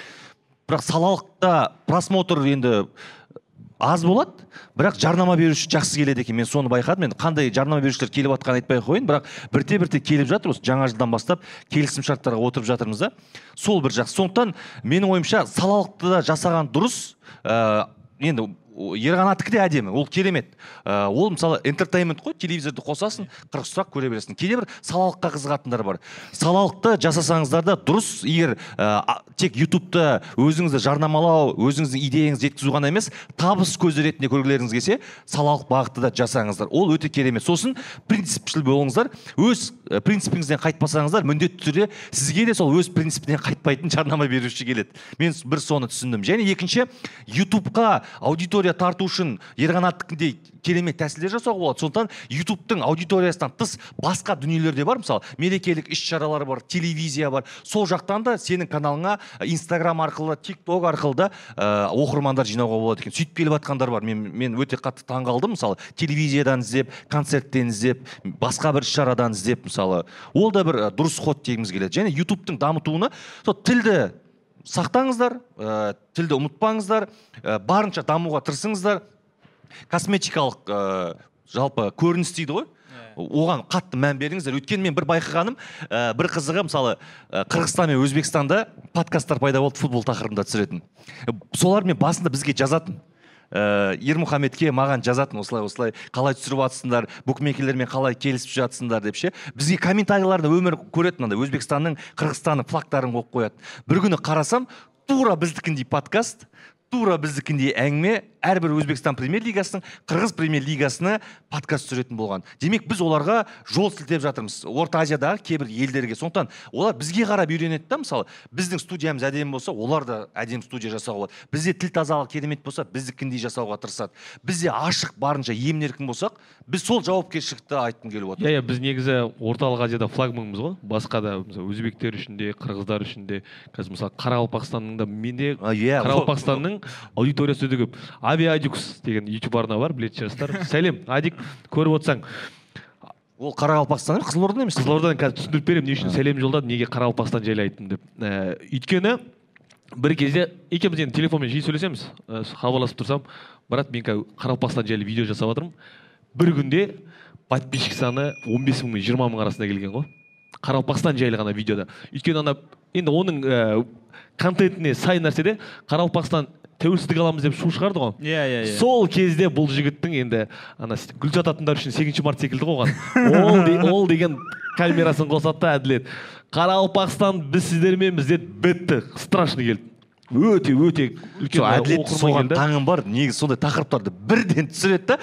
Бірақ салалықта просмотр енді аз болады бірақ жарнама беруші жақсы келеді екен. Мен соны байқадым. Енді қандай жарнама берушілер келіп жатқанын айтпай ақ қояйын. Бірақ бірте бірте келіп жатыр. Осы жаңа жылдан бастап келісім шарттарға отырып жатырмыз да. Сол бір жақсы. Сондықтан менің ойымша салалықты да жасаған дұрыс. Ә, енді ерқанатікі де әдемі ол керемет. Ә, ол мысалы энтертеймент қой телевизорды қосасың қырық сұрақ көре бересің. Кейде бір салалыққа қызығатындар бар. Салалықты жасасаңыздар да дұрыс егер ә, тек ютубта өзіңізді жарнамалау өзіңіздің идеяңызды жеткізу ғана емес табыс көзі ретінде көргілеріңіз келсе салалық бағытты да жасаңыздар. Ол өте керемет. Сосын принципшіл болыңыздар. Өз ә, принципіңізден қайтпасаңыздар міндетті түрде сізге де сол өз принципінен қайтпайтын жарнама беруші келеді. Мен бір соны түсіндім. Және екінші ютубқа аудитория тарту үшін ерқанаттікіндей керемет тәсілдер жасауға болады. Сондықтан ютубтың аудиториясынан тыс басқа дүниелер де бар. Мысалы мерекелік іс шаралар бар телевизия бар. Сол жақтан да сенің каналыңа инстаграм арқылы тик ток арқылы да ә, оқырмандар жинауға болады екен. Сөйтіп келіп жатқандар бар. Мен, мен өте қатты таңғалдым. Мысалы телевизиядан іздеп концерттен іздеп басқа бір іс шарадан іздеп мысалы. Ол да бір ә, дұрыс ход дегіміз келеді. Және ютубтың дамытуына сол тілді сақтаңыздар ә, тілді ұмытпаңыздар ә, барынша дамуға тырысыңыздар. Косметикалық ә, жалпы көрініс дейді ғой. Оған қатты мән беріңіздер. Өйткені мен бір байқағаным ә, бір қызығы мысалы ә, қырғызстан мен өзбекстанда подкасттар пайда болды футбол тақырыбында түсіретін. Солар мен басында бізге жазатын. Ә, ермұхаметке маған жазатын осылай осылай қалай түсіріп жатсыңдар букмекерлермен қалай келісіп жатсыңдар деп ше. Бізге комментарийларда өмір көреді мынандай өзбекстанның қырғызстанның флагтарын қойып қояды. Бір күні қарасам тура біздікіндей подкаст тура біздікіндей әңгіме әрбір өзбекстан премьер лигасының қырғыз премьер лигасына подкаст түсіретін болған. Демек біз оларға жол сілтеп жатырмыз. Орта азиядағы кейбір елдерге. Сондықтан олар бізге қарап үйренеді да мысалы. Біздің студиямыз әдемі болса олар да әдемі студия жасауға болады. Бізде тіл тазалығы керемет болса біздікіндей жасауға тырысады. Бізде ашық барынша емін еркін болсақ біз сол жауапкершілікті айтқым келіп отыр. Иә иә біз негізі орталық азияда флагманбыз ғой. Басқа да мысалы өзбектер үшін де қырғыздар үшін де. Қазір мысалы қарақалпақстанның да менде А, иә қарақалпақстанның аудиториясы өте көп. ави адикус деген ютуб арна бар білетін шығарсыздар. *laughs* Сәлем адик көріп отырсаң. Ол қарақалпақстан қызылорда емес? Қызылордадан қазір түсіндіріп беремін не үшін сәлем жолдадым неге қарақалпақстан жайлы айттым деп. Ә, өйткені бір кезде екеуміз енді телефонмен жиі сөйлесеміз. Ә, хабарласып тұрсам брат мен қазір қарақалпақстан жайлы видео жасап жатырмын. Бір күнде подписчик саны 15 мың мен жиырма мың арасында келген ғой. Қарақалпақстан жайлы ғана видеода. Өйткені ана енді оның ә, контентіне сай нәрседе қарақалпақстан тәуелсіздік аламыз деп шу шығарды ғой. Иә иә иә. Сол кезде бұл жігіттің енді ана гүл жататындар үшін сегізінші март секілді ғой оған. Ол, де- ол деген камерасын қосады да әділет. Қарақалпақстан біз сіздерменбіз деді бітті. Страшный келді. Өте өте үлкен сол әділет соған таңым бар негізі сондай тақырыптарды бірден түсіреді да.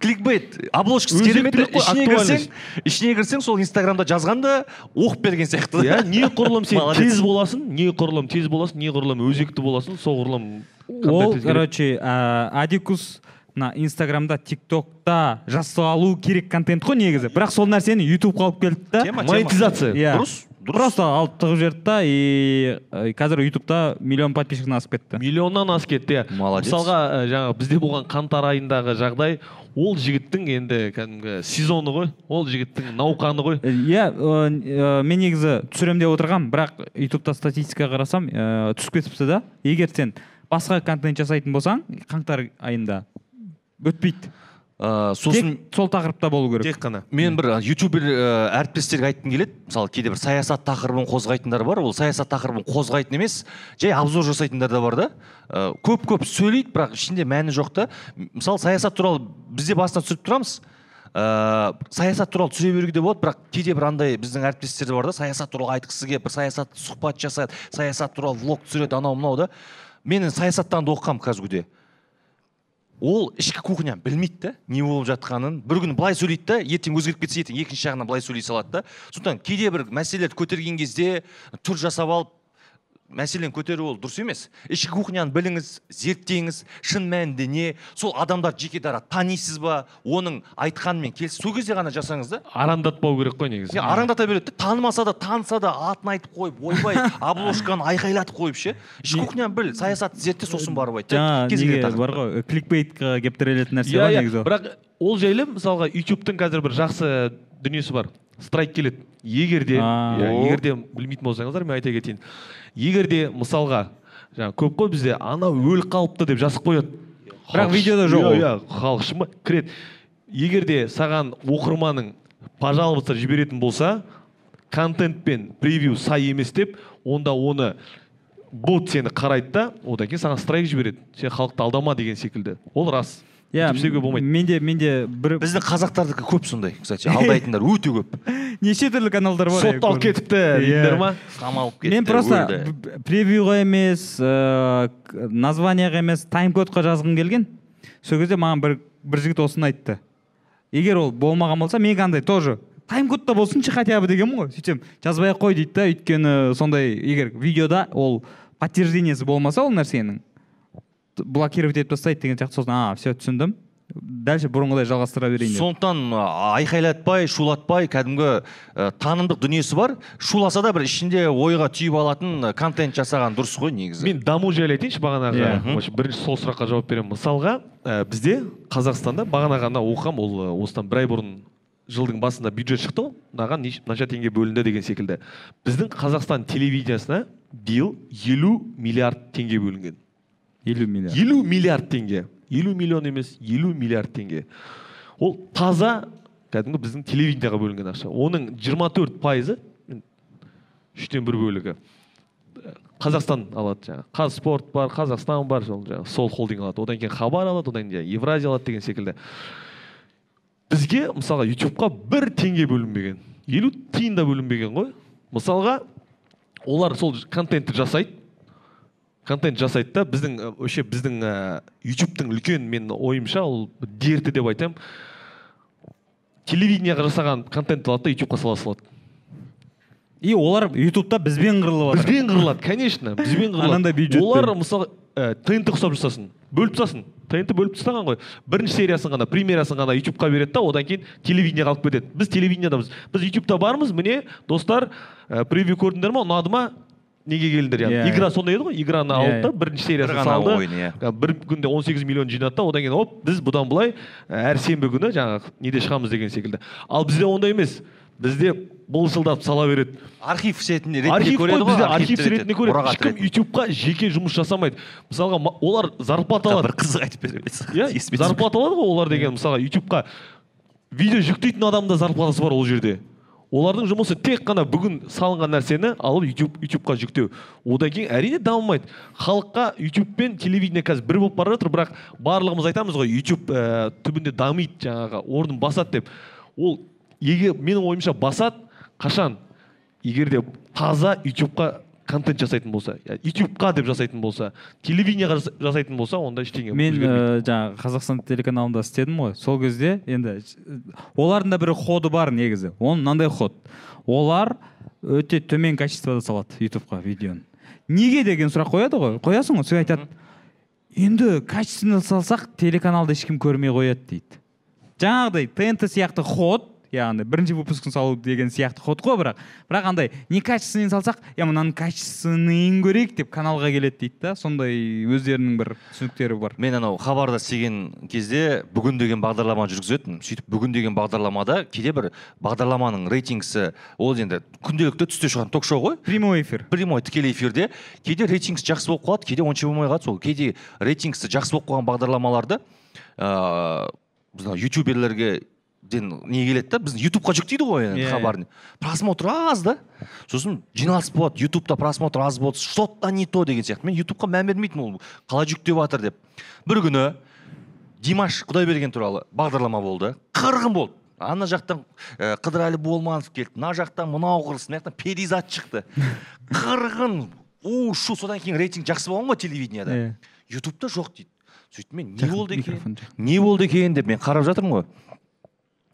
Кликбейт обложкасы керемет ішіне кірсең ішіне кірсең сол инстаграмда жазған да оқып берген сияқты. Иә неғұрлым сен тез боласың неғұрлым тез боласың неғұрлым өзекті боласың соғұрлым ол короче адикус мына инстаграмда тик токта жасалу керек контент қой негізі. Бірақ сол нәрсені ютубқа алып келді да. Монетизация. Иә. дұрыс. Дұрыс. Просто алып тығып жіберді да и э, қазір ютубта миллион подписчиктен асып кетті. Миллионнан асып кетті. Иә Молодец. мысалға ә, жаңағы бізде болған қаңтар айындағы жағдай ол жігіттің енді кәдімгі сезоны ғой ол жігіттің науқаны ғой. Э, иә э, э, мен негізі түсіремін деп отырғанмын бірақ ютубта статистикаға қарасам э, түсіп кетіпті да. Егер сен басқа контент жасайтын болсаң қаңтар айында өтпейді. Ә, сосын тек сол тақырыпта болу керек. тек қана. Мен бір ютубер ы, әріптестерге айтқым келеді. Мысалы кейде бір саясат тақырыбын қозғайтындар бар. Ол саясат тақырыбын қозғайтын емес жай обзор жасайтындар да бар да. Ы, көп көп сөйлейді бірақ ішінде мәні жоқ та. Мысалы саясат туралы бізде басынан түсіріп тұрамыз. Ыыы саясат туралы түсіре беруге де болады бірақ кейде бір андай біздің әріптестер де бар да. Саясат туралы айтқысы келіп бір саясат сұхбат жасайды саясат туралы влог түсіреді анау мынау да. Мен саясаттанды оқығанмын казгуде ол ішкі кухня білмейді да не болып жатқанын бір күні былай сөйлейді да ертең өзгеріп кетсе ертең екінші жағынан былай сөйлей салады да. сондықтан кейде бір мәселелерді көтерген кезде түр жасап алып мәселені көтеру ол дұрыс емес. Ішкі кухняны біліңіз зерттеңіз шын мәнінде не сол адамдарды жеке дара танисыз ба оның айтқанымен келіс сол кезде ғана жасаңыз да. Арандатпау керек қой негізі. Не арандата береді да танымаса да таныса да атын айтып қойып ойбай *laughs* обложканы айқайлатып қойып ше. Ішкі кухняны біл саясатты зертте сосын барып айт жаңа Кез келген неге? тақырыпқа. бар ғой кликбейтқа келіп тірелетін нәрсе ғой негізі ол. бірақ ол жайлы мысалға ютубтың қазір бір жақсы дүниесі бар. Страйк келеді. Егер де иә, егер де білмейтін болсаңыздар мен айта кетейін. Егер де мысалға жаңағы көп қой бізде анау өліп қалыпты деп жазып қояды. Бірақ видеода жоқ иә ол. иә халық шыма кіреді. Егер де саған оқырманың пожалуйста жіберетін болса контент пен превью сай емес деп онда оны бот сені қарайды да одан кейін саған страйк жібереді. Сен халықты алдама деген секілді. Ол рас. Иә болмайды. менде менде бір біздің қазақтардікі көп сондай кстати. Алдайтындар өте көп. Неше түрлі каналдар бар? Сотталып кетіпті дейдер ма? Қамалып кетті мен просто превьюға емес ыыы к- названияға емес тайм кодқа жазғым келген. Сол кезде маған бір бір жігіт осыны айтты. Егер ол болмаған болса мен андай тоже тайм кодта болсыншы хотя бы дегенмін ғой. Сөйтсем жазбай ақ қой дейді да өйткені сондай егер видеода ол подтверждениесі болмаса ол нәрсенің блокировать етіп тастайды деген сияқты сосын а все түсіндім дальше бұрынғыдай жалғастыра берейін деп. Сондықтан айқайлатпай шулатпай кәдімгі ә, танымдық дүниесі бар. Шуласа да бір ішінде ойға түйіп алатын ә, контент жасаған дұрыс қой негізі. Мен даму жайлы айтайыншы бағанағы. Иә. Мгм. вообще бірінші сол сұраққа жауап беремін. Мысалға ә, бізде қазақстанда бағана ғана оқығам ол осыдан бір ай бұрын жылдың басында бюджет шықты ғой. Мынаған мынанша теңге бөлінді деген секілді. Біздің қазақстан телевидениесіне биыл елу миллиард теңге бөлінген. Елу миллиард елу миллиард теңге елу миллион емес елу миллиард теңге ол таза кәдімгі біздің телевидениеға бөлінген ақша оның 24 пайызы үштен бір бөлігі қазақстан алады жаңағы қазспорт бар қазақстан бар сол жаңағы сол холдинг алады одан кейін хабар алады одан кейін евразия алады деген секілді бізге мысалға ютубқа бір теңге бөлінбеген елу тиын да бөлінбеген ғой мысалға олар сол контентті жасайды контент жасайды да. біздің вообще біздің ә, ютубтың үлкен менің ойымша ол дерті деп айтамын телевидениеға жасаған контент алады да ютубқа сала салады. И олар ютубта бізбен қырылып жатыр бізбен қырылады конечно бізбен қырылады. Анандай бюджетпен. олар мысалы ә, тнт ұқсап жасасын бөліп тастасын. Тнт бөліп тастаған ғой. Бірінші сериясын ғана премьерасын ғана ютубқа береді да одан кейін телевидениеға алып кетеді. Біз телевидениедамыз біз ютубта бармыз. Міне достар ә, превью көрдіңдер ма ұнады ма? Неге келдіңдер яғни? Игра сондай еді ғой играны алды да бірінші бір сериясын салды. ойын бір күнде 18 миллион жинады да одан кейін оп біз бұдан былай ә, әр сенбі күні жаңағы неде шығамыз деген секілді. Ал бізде ондай емес. Бізде былшылдап сала береді. Архив ретінде ретінде архив қой көреді ғой архив ретінде көреді. Ешкім ютубқа жеке жұмыс жасамайды. Мысалға олар зарплата бір алады. қызық айтып береді иә зарплата алады ғой олар деген мысалға ютубқа. Видео жүктейтін адамда зарплатасы бар ол жерде. Олардың жұмысы тек қана бүгін салынған нәрсені алып ютуб ютубқа жүктеу. Одан кейін әрине дамымайды халыққа ютуб пен телевидение қазір бір болып бара жатыр бірақ барлығымыз айтамыз ғой ютуб ә, түбінде дамиды жаңағы орнын басады деп. Ол егер менің ойымша басады қашан? Егер де таза ютубқа контент жасайтын болса ютубқа деп жасайтын болса телевидениеға жаса- жасайтын болса онда ештеңе мен ә, жаңағы қазақстан телеканалында істедім ғой. Сол кезде енді ж- олардың да бір ходы бар негізі. Оның мынандай ход. Олар өте төмен качествода салады ютубқа видеоны. Неге деген сұрақ қояды ғой. Қоясың ғой сол айтады. Енді качественно салсақ телеканалды ешкім көрмей қояды дейді. Жаңағыдай тнт сияқты ход яғни бірінші выпускын салу деген сияқты ход қой бірақ. Бірақ андай некачественный салсақ е мынаның качественныйын көрейік деп каналға келеді дейді да сондай өздерінің бір түсініктері бар. Мен анау хабарда істеген кезде бүгін деген бағдарлама жүргізетінмін сөйтіп бүгін деген бағдарламада кейде бір бағдарламаның рейтингісі ол енді күнделікті түсте шығатын ток шоу ғой. Прямой эфир. Прямой тікелей эфирде. Кейде рейтингісі жақсы болып қалады кейде онша болмай қалады. Сол кейде рейтингісі жақсы болып қалған бағдарламаларды ыыы ютуберлерге не келеді да біздің ютубқа жүктейді ғой енді Иә. хабарын просмотр аз да. Сосын жиналыс болады ютубта просмотр аз болды что то не то деген сияқты. Мен ютубқа мән бермейтінмін ол қалай жүктеп жатыр деп. Бір күні димаш құдайберген туралы бағдарлама болды. Қырғын болды. Ана жақтан ә, қыдырәлі болманов келді. Мына жақтан мынау қырылсын мына жақтан перизат шықты. *laughs* Қырғын. У шу содан кейін рейтинг жақсы болған ғой телевидениеда Иә. ютубта жоқ дейді. Сөйтіп мен не болды екен? не болды екен деп мен қарап жатырмын ғой.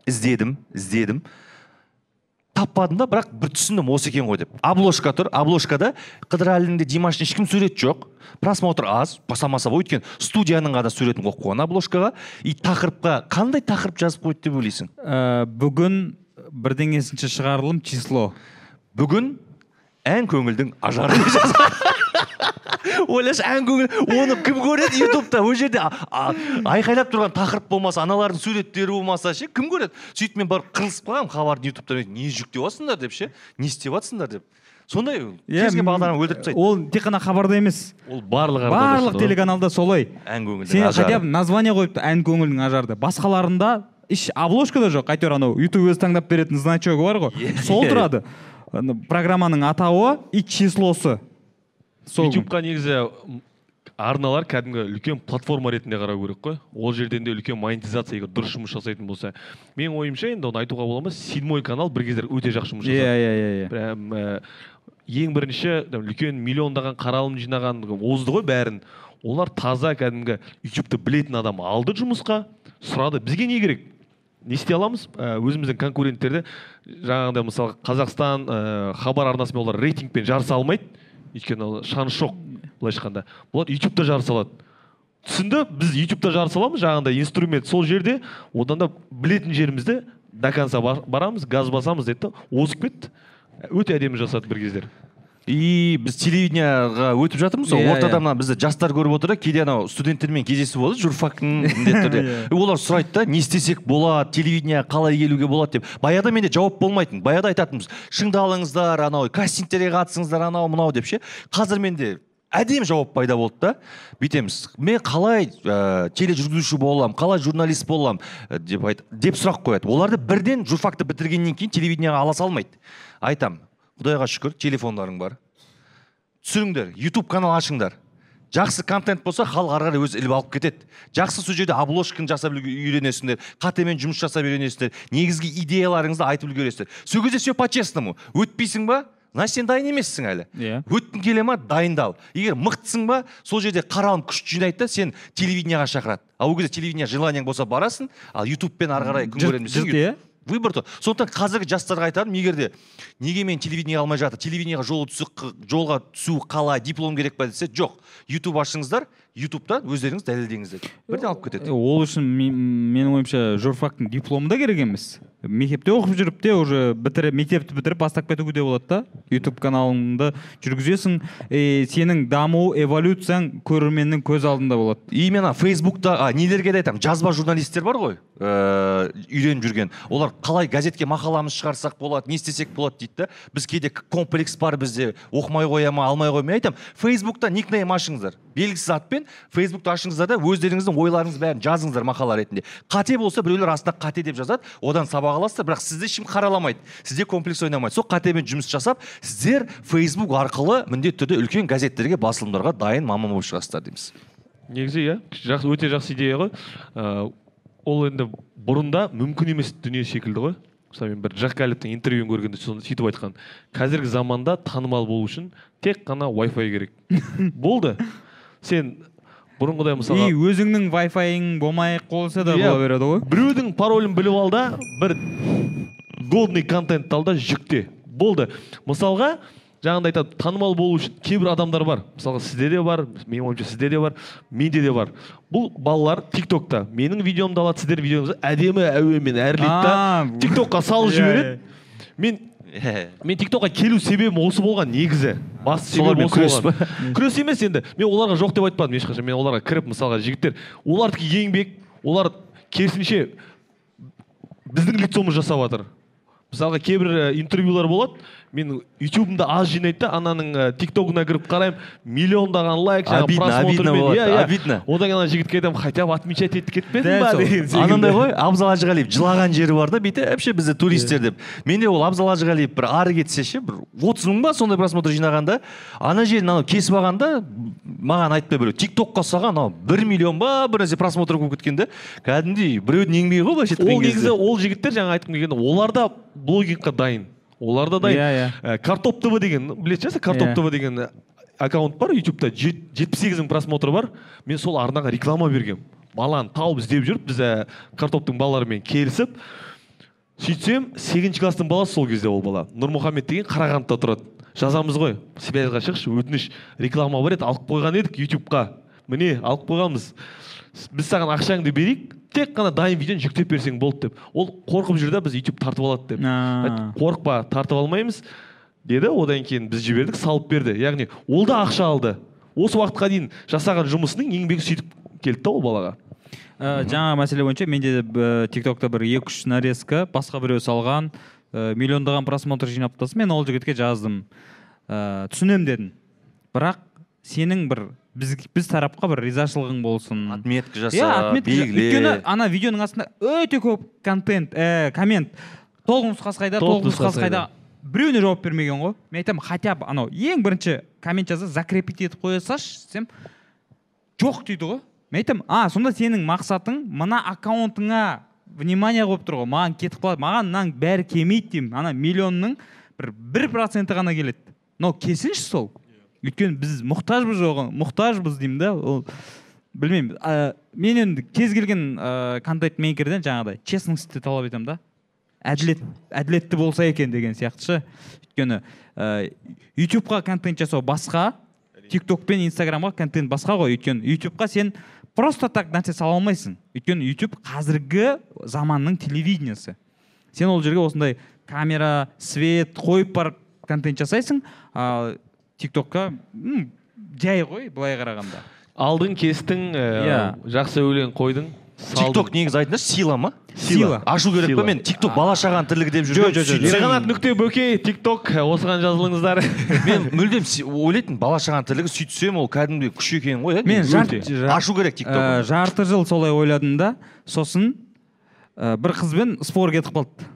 Іздедім іздедім. Таппадым да бірақ бір түсіндім осы екен ғой деп. Обложка тұр обложкада қыдырәлінің димаштың ешкім сурет жоқ. Просмотр аз само собой өйткені студияның ғана суретін қойып қойған обложкаға. И тақырыпқа қандай тақырып жазып қойды деп ойлайсың? Ә, бүгін бірдеңесінші шығарылым число бүгін ән көңілдің ажары ойлашы ән көңіл оны кім көреді? Ютубта ол жерде. Айқайлап тұрған тақырып болмаса аналардың суреттері болмаса ше кім көреді? Сөйтіп мен барып қырылысып қалғанмын хабардың ютубтан не жүктеп жатсыңдар деп ше не істеп жатсыңдар деп. Сондай кез келген бағдарлама өлтіріп тастайды. ол тек қана хабарда емес. Ол барлық барлық телеканалда солай. Ән көңілдің сен хотя бы название қойыпты ән көңілдің ажарды. Басқаларында еш обложкада жоқ әйтеуір анау ютуб өзі таңдап беретін значогы бар ғой. Иә. сол тұрады. Программаның атауы и числосы. Сол ютубқа негізі арналар кәдімгі үлкен платформа ретінде қарау керек қой. Ол жерден де үлкен монетизация егер дұрыс жұмыс жасайтын болса. Менің ойымша енді оны айтуға бола ма? Седьмой канал бір кездері өте жақсы жұмыс иә жасады иә иә иә. Прям ә, ең бірінші үлкен миллиондаған қаралым жинаған озды ғой бәрін. Олар таза кәдімгі ютубты білетін адам алды жұмысқа сұрады. Бізге не керек? Не істей аламыз? Ә, өзіміздің конкуренттерді жаңағыдай мысалы қазақстан ә, хабар арнасымен олар рейтингпен жарыса алмайды. Өйткені ол шанс жоқ былайша айтқанда. Олар ютубта жарыса алады түсінді біз ютубта жарыса аламыз жаңағыдай инструмент сол жерде одан да білетін жерімізді до конца ба- барамыз газ басамыз деді да озып кетті. Өте әдемі жасады бір кездері. И біз телевидениеға өтіп жатырмыз. Ғой Иә, ортада иә. мына бізді жастар көріп отыр да. Кейде анау студенттермен кездесу болады журфактың міндетті түрде *laughs* Иә. И олар сұрайды да не істесек болады телевидениеға қалай келуге болады деп. Баяғыда менде жауап болмайтын баяғыда айтатынбыз. Шыңдалыңыздар анау кастингтерге қатысыңыздар анау мынау деп ше. Қазір менде әдемі жауап пайда болды да. Бүйтеміз. Мен қалай ә, тележүргізуші боламын қалай журналист боламын? Ә, деп айт, деп сұрақ қояды. Оларды бірден журфакты бітіргеннен кейін телевидениеға ала салмайды. Айтам құдайға шүкір телефондарың бар. Түсіріңдер ютуб канал ашыңдар. Жақсы контент болса халық ары қарай өзі іліп алып кетеді. Жақсы сол жерде обложканы жасап үйренесіңдер қатемен жұмыс жасап үйренесіңдер негізгі идеяларыңызды айтып үлгересіздер сол кезде все по честному өтпейсің ба? Значит сен дайын емессің әлі. Иә. өткің келе ма? Дайындал. Егер мықтысың ба сол жерде қаралым күш жинайды да сен телевидениеға шақырады. Ал ол кезде телевидение желаниең болса барасың ал ютубпен ары қарай күн Жырт- көремін десең, жырт, иә? Выбор сондықтан қазіргі жастарға айтарым егер де неге мен телевидение алмай жатыр телевидениеға жолы түсу жолға түсу қалай диплом керек па десе жоқ. Ютуб ашыңыздар ютубта өздеріңіз дәлелдеңіздер. Бірден алып кетеді. Ол үшін мен- менің ойымша журфактың дипломы да керек емес. Мектепте оқып жүріп те уже бітіріп мектепті бітіріп бастап кетуге де болады да. Ютуб каналыңды жүргізесің и сенің даму эволюцияң көрерменнің көз алдында болады. Именно фейсбукта а, нелерге де айтамын? Жазба журналисттер бар ғой ыыы үйреніп жүрген. Олар қалай газетке мақаламыз шығарсақ болады не істесек болады дейді да. Біз кейде комплекс бар бізде оқымай қоя ма алмай қоя ма. Мен айтамын фейсбукта никнейм ашыңыздар. Белгісіз атпен фейсбукты ашыңыздар да өздеріңіздің ойларыңыздың бәрін жазыңыздар мақала ретінде. Қате болса біреулер астына қате деп жазады одан сабақ аласыздар бірақ сізді ешкім қараламайды сізде комплекс ойнамайды. Сол қатемен жұмыс жасап сіздер фейсбук арқылы міндетті түрде үлкен газеттерге басылымдарға дайын маман болып шығасыздар дейміз. Негізі иә жақсы өте жақсы идея ғой. Ә, ол енді бұрында мүмкін емес дүние секілді ғой. Мысалы мен бір жақкәлівтің интервьюін көргенде соны сөйтіп айтқан. Қазіргі заманда танымал болу үшін тек қана Wi-Fi керек. *laughs* Болды. Сен бұрынғыдай и мысалға өзіңнің вайфайың болмай ақ қойса да Иә, бола береді ғой. Біреудің паролін біліп ал да бір годный контентті ал да жүкте. Болды. Мысалға жаңағыдай айтады танымал болу үшін кейбір адамдар бар. Мысалға сізде де бар менің ойымша сізде де бар менде де бар. Бұл балалар тик токта менің видеомды алады сіздердің видеоңызды әдемі әуенмен әрлейді да тик токқа салып иә, жібереді. мен мен тик токқа келу себебім осы болған негізі. Басты себебім осы күрес болған. Күрес емес енді. Мен оларға жоқ деп айтпадым ешқашан. Мен оларға кіріп мысалға жігіттер олардікі еңбек олар керісінше біздің лицомыз жасап жатыр. Мысалға кейбір интервьюлар болады. Мен ютубымда аз жинайды да ананың ә, тиктогына кіріп қараймын миллиондаған лайк жаңағы Обидно, просмотрмен болады, иә иә. обидно. одан кейін ана жігітке айтамын хотя бы отмечать етіп кетпедің ба? деген анандай ғой абзал әжіғалиев жылаған жері бар да бүйтіп вообще бізде туристтер деп. Менде ол абзал әжіғалиев бір ары кетсе ше бір отыз мың ба сондай просмотр жинағанда ана жерін анау кесіп алғанда маған айтпай біреу тик токқа салған анау бір миллион ба? бір нәрсе просмотр болып кеткен да. Кәдімгідей біреудің еңбегі ғой былайша ол айтқан негізі кезде. ол жігіттер жаңа айтқым келгені олар да блогингқа дайын олар да дайын. Иә, иә. Ә, картоп тв деген білетін шығарсыз картоп Иә. тв деген ә, аккаунт бар ютубта? Жетпіс сегіз мың просмотры бар. Мен сол арнаға реклама бергенмін баланы тауып іздеп жүріп біз ә, картоптың балаларымен келісіп сөйтсем сегізінші класстың баласы сол кезде ол бала. Нұрмұхаммед деген қарағандыда тұрады. Жазамыз ғой. Связьға шықшы өтініш реклама бар еді алып қойған едік ютубқа. Міне алып қойғанбыз. Біз саған ақшаңды берейік тек қана дайын видеоны жүктеп берсең болды деп. Ол қорқып жүр да біз ютуб тартып алады деп. Қорықпа тартып алмаймыз деді. Одан кейін біз жібердік салып берді. Яғни ол да ақша алды. Осы уақытқа дейін жасаған жұмысының еңбегі сөйтіп келді да ол балаға. Ә, жаңағы мәселе бойынша менде де тиктокта бір екі үш нарезка басқа біреу салған ә, миллиондаған просмотр жинап мен ол жігітке жаздым. Ә, түсінемін дедім. Бірақ сенің бір біз, біз тарапқа бір ризашылығың болсын. Отметка жаса иә отметка белгіле өйткені ана видеоның астында өте көп контент ә, коммент. Толық нұсқасы қайда Толық нұсқасы нұсқасы қайда? біреуіне жауап бермеген ғой. Мен айтамын хотя бы анау ең бірінші коммент жазса закрепить етіп қоя салшы десем жоқ дейді ғой. Мен айтамын а сонда сенің мақсатың мына аккаунтыңа внимание қойып тұр ғой. Маған кетіп қалады маған мынаның бәрі келмейді деймін. Ана миллионның бір бір проценті ғана келеді. Мынау келсінші сол. Өйткені біз мұқтажбыз оған мұқтажбыз деймін да ол білмеймін. Ә, мен енді кез келген ә, контент мейкерден жаңағыдай честностьті талап етемін да. Әділет әділетті болса екен деген сияқты ше. Өйткені ә, ютубқа контент жасау басқа тик ток пен инстаграмға контент басқа ғой. Өйткені ютубқа сен просто так нәрсе сала алмайсың. Өйткені ютуб қазіргі заманның телевидениесі. Сен ол жерге осындай камера свет қойып барып контент жасайсың ал тик токқа м, жай ғой былай қарағанда. Алдың кестің ә, Иә. жақсы өлең қойдың тикток негізі айтыңдаршы сила ма? Сила. ашу керек па мен? Тикток бала шағаның тірлігі деп жүргенмін Жо, жо, жо, сөйтсем- ерқанат нүкте бөкей тик ток осыған жазылыңыздар. *laughs* Мен мүлдем ойлайтынмын бала шағаның тірлігі сөйтсем ол кәдімгідей күш екен ғой иә мен ашу керек тикток ә, жарты жыл солай ойладым да сосын ә, бір қызбен спор кетіп қалды.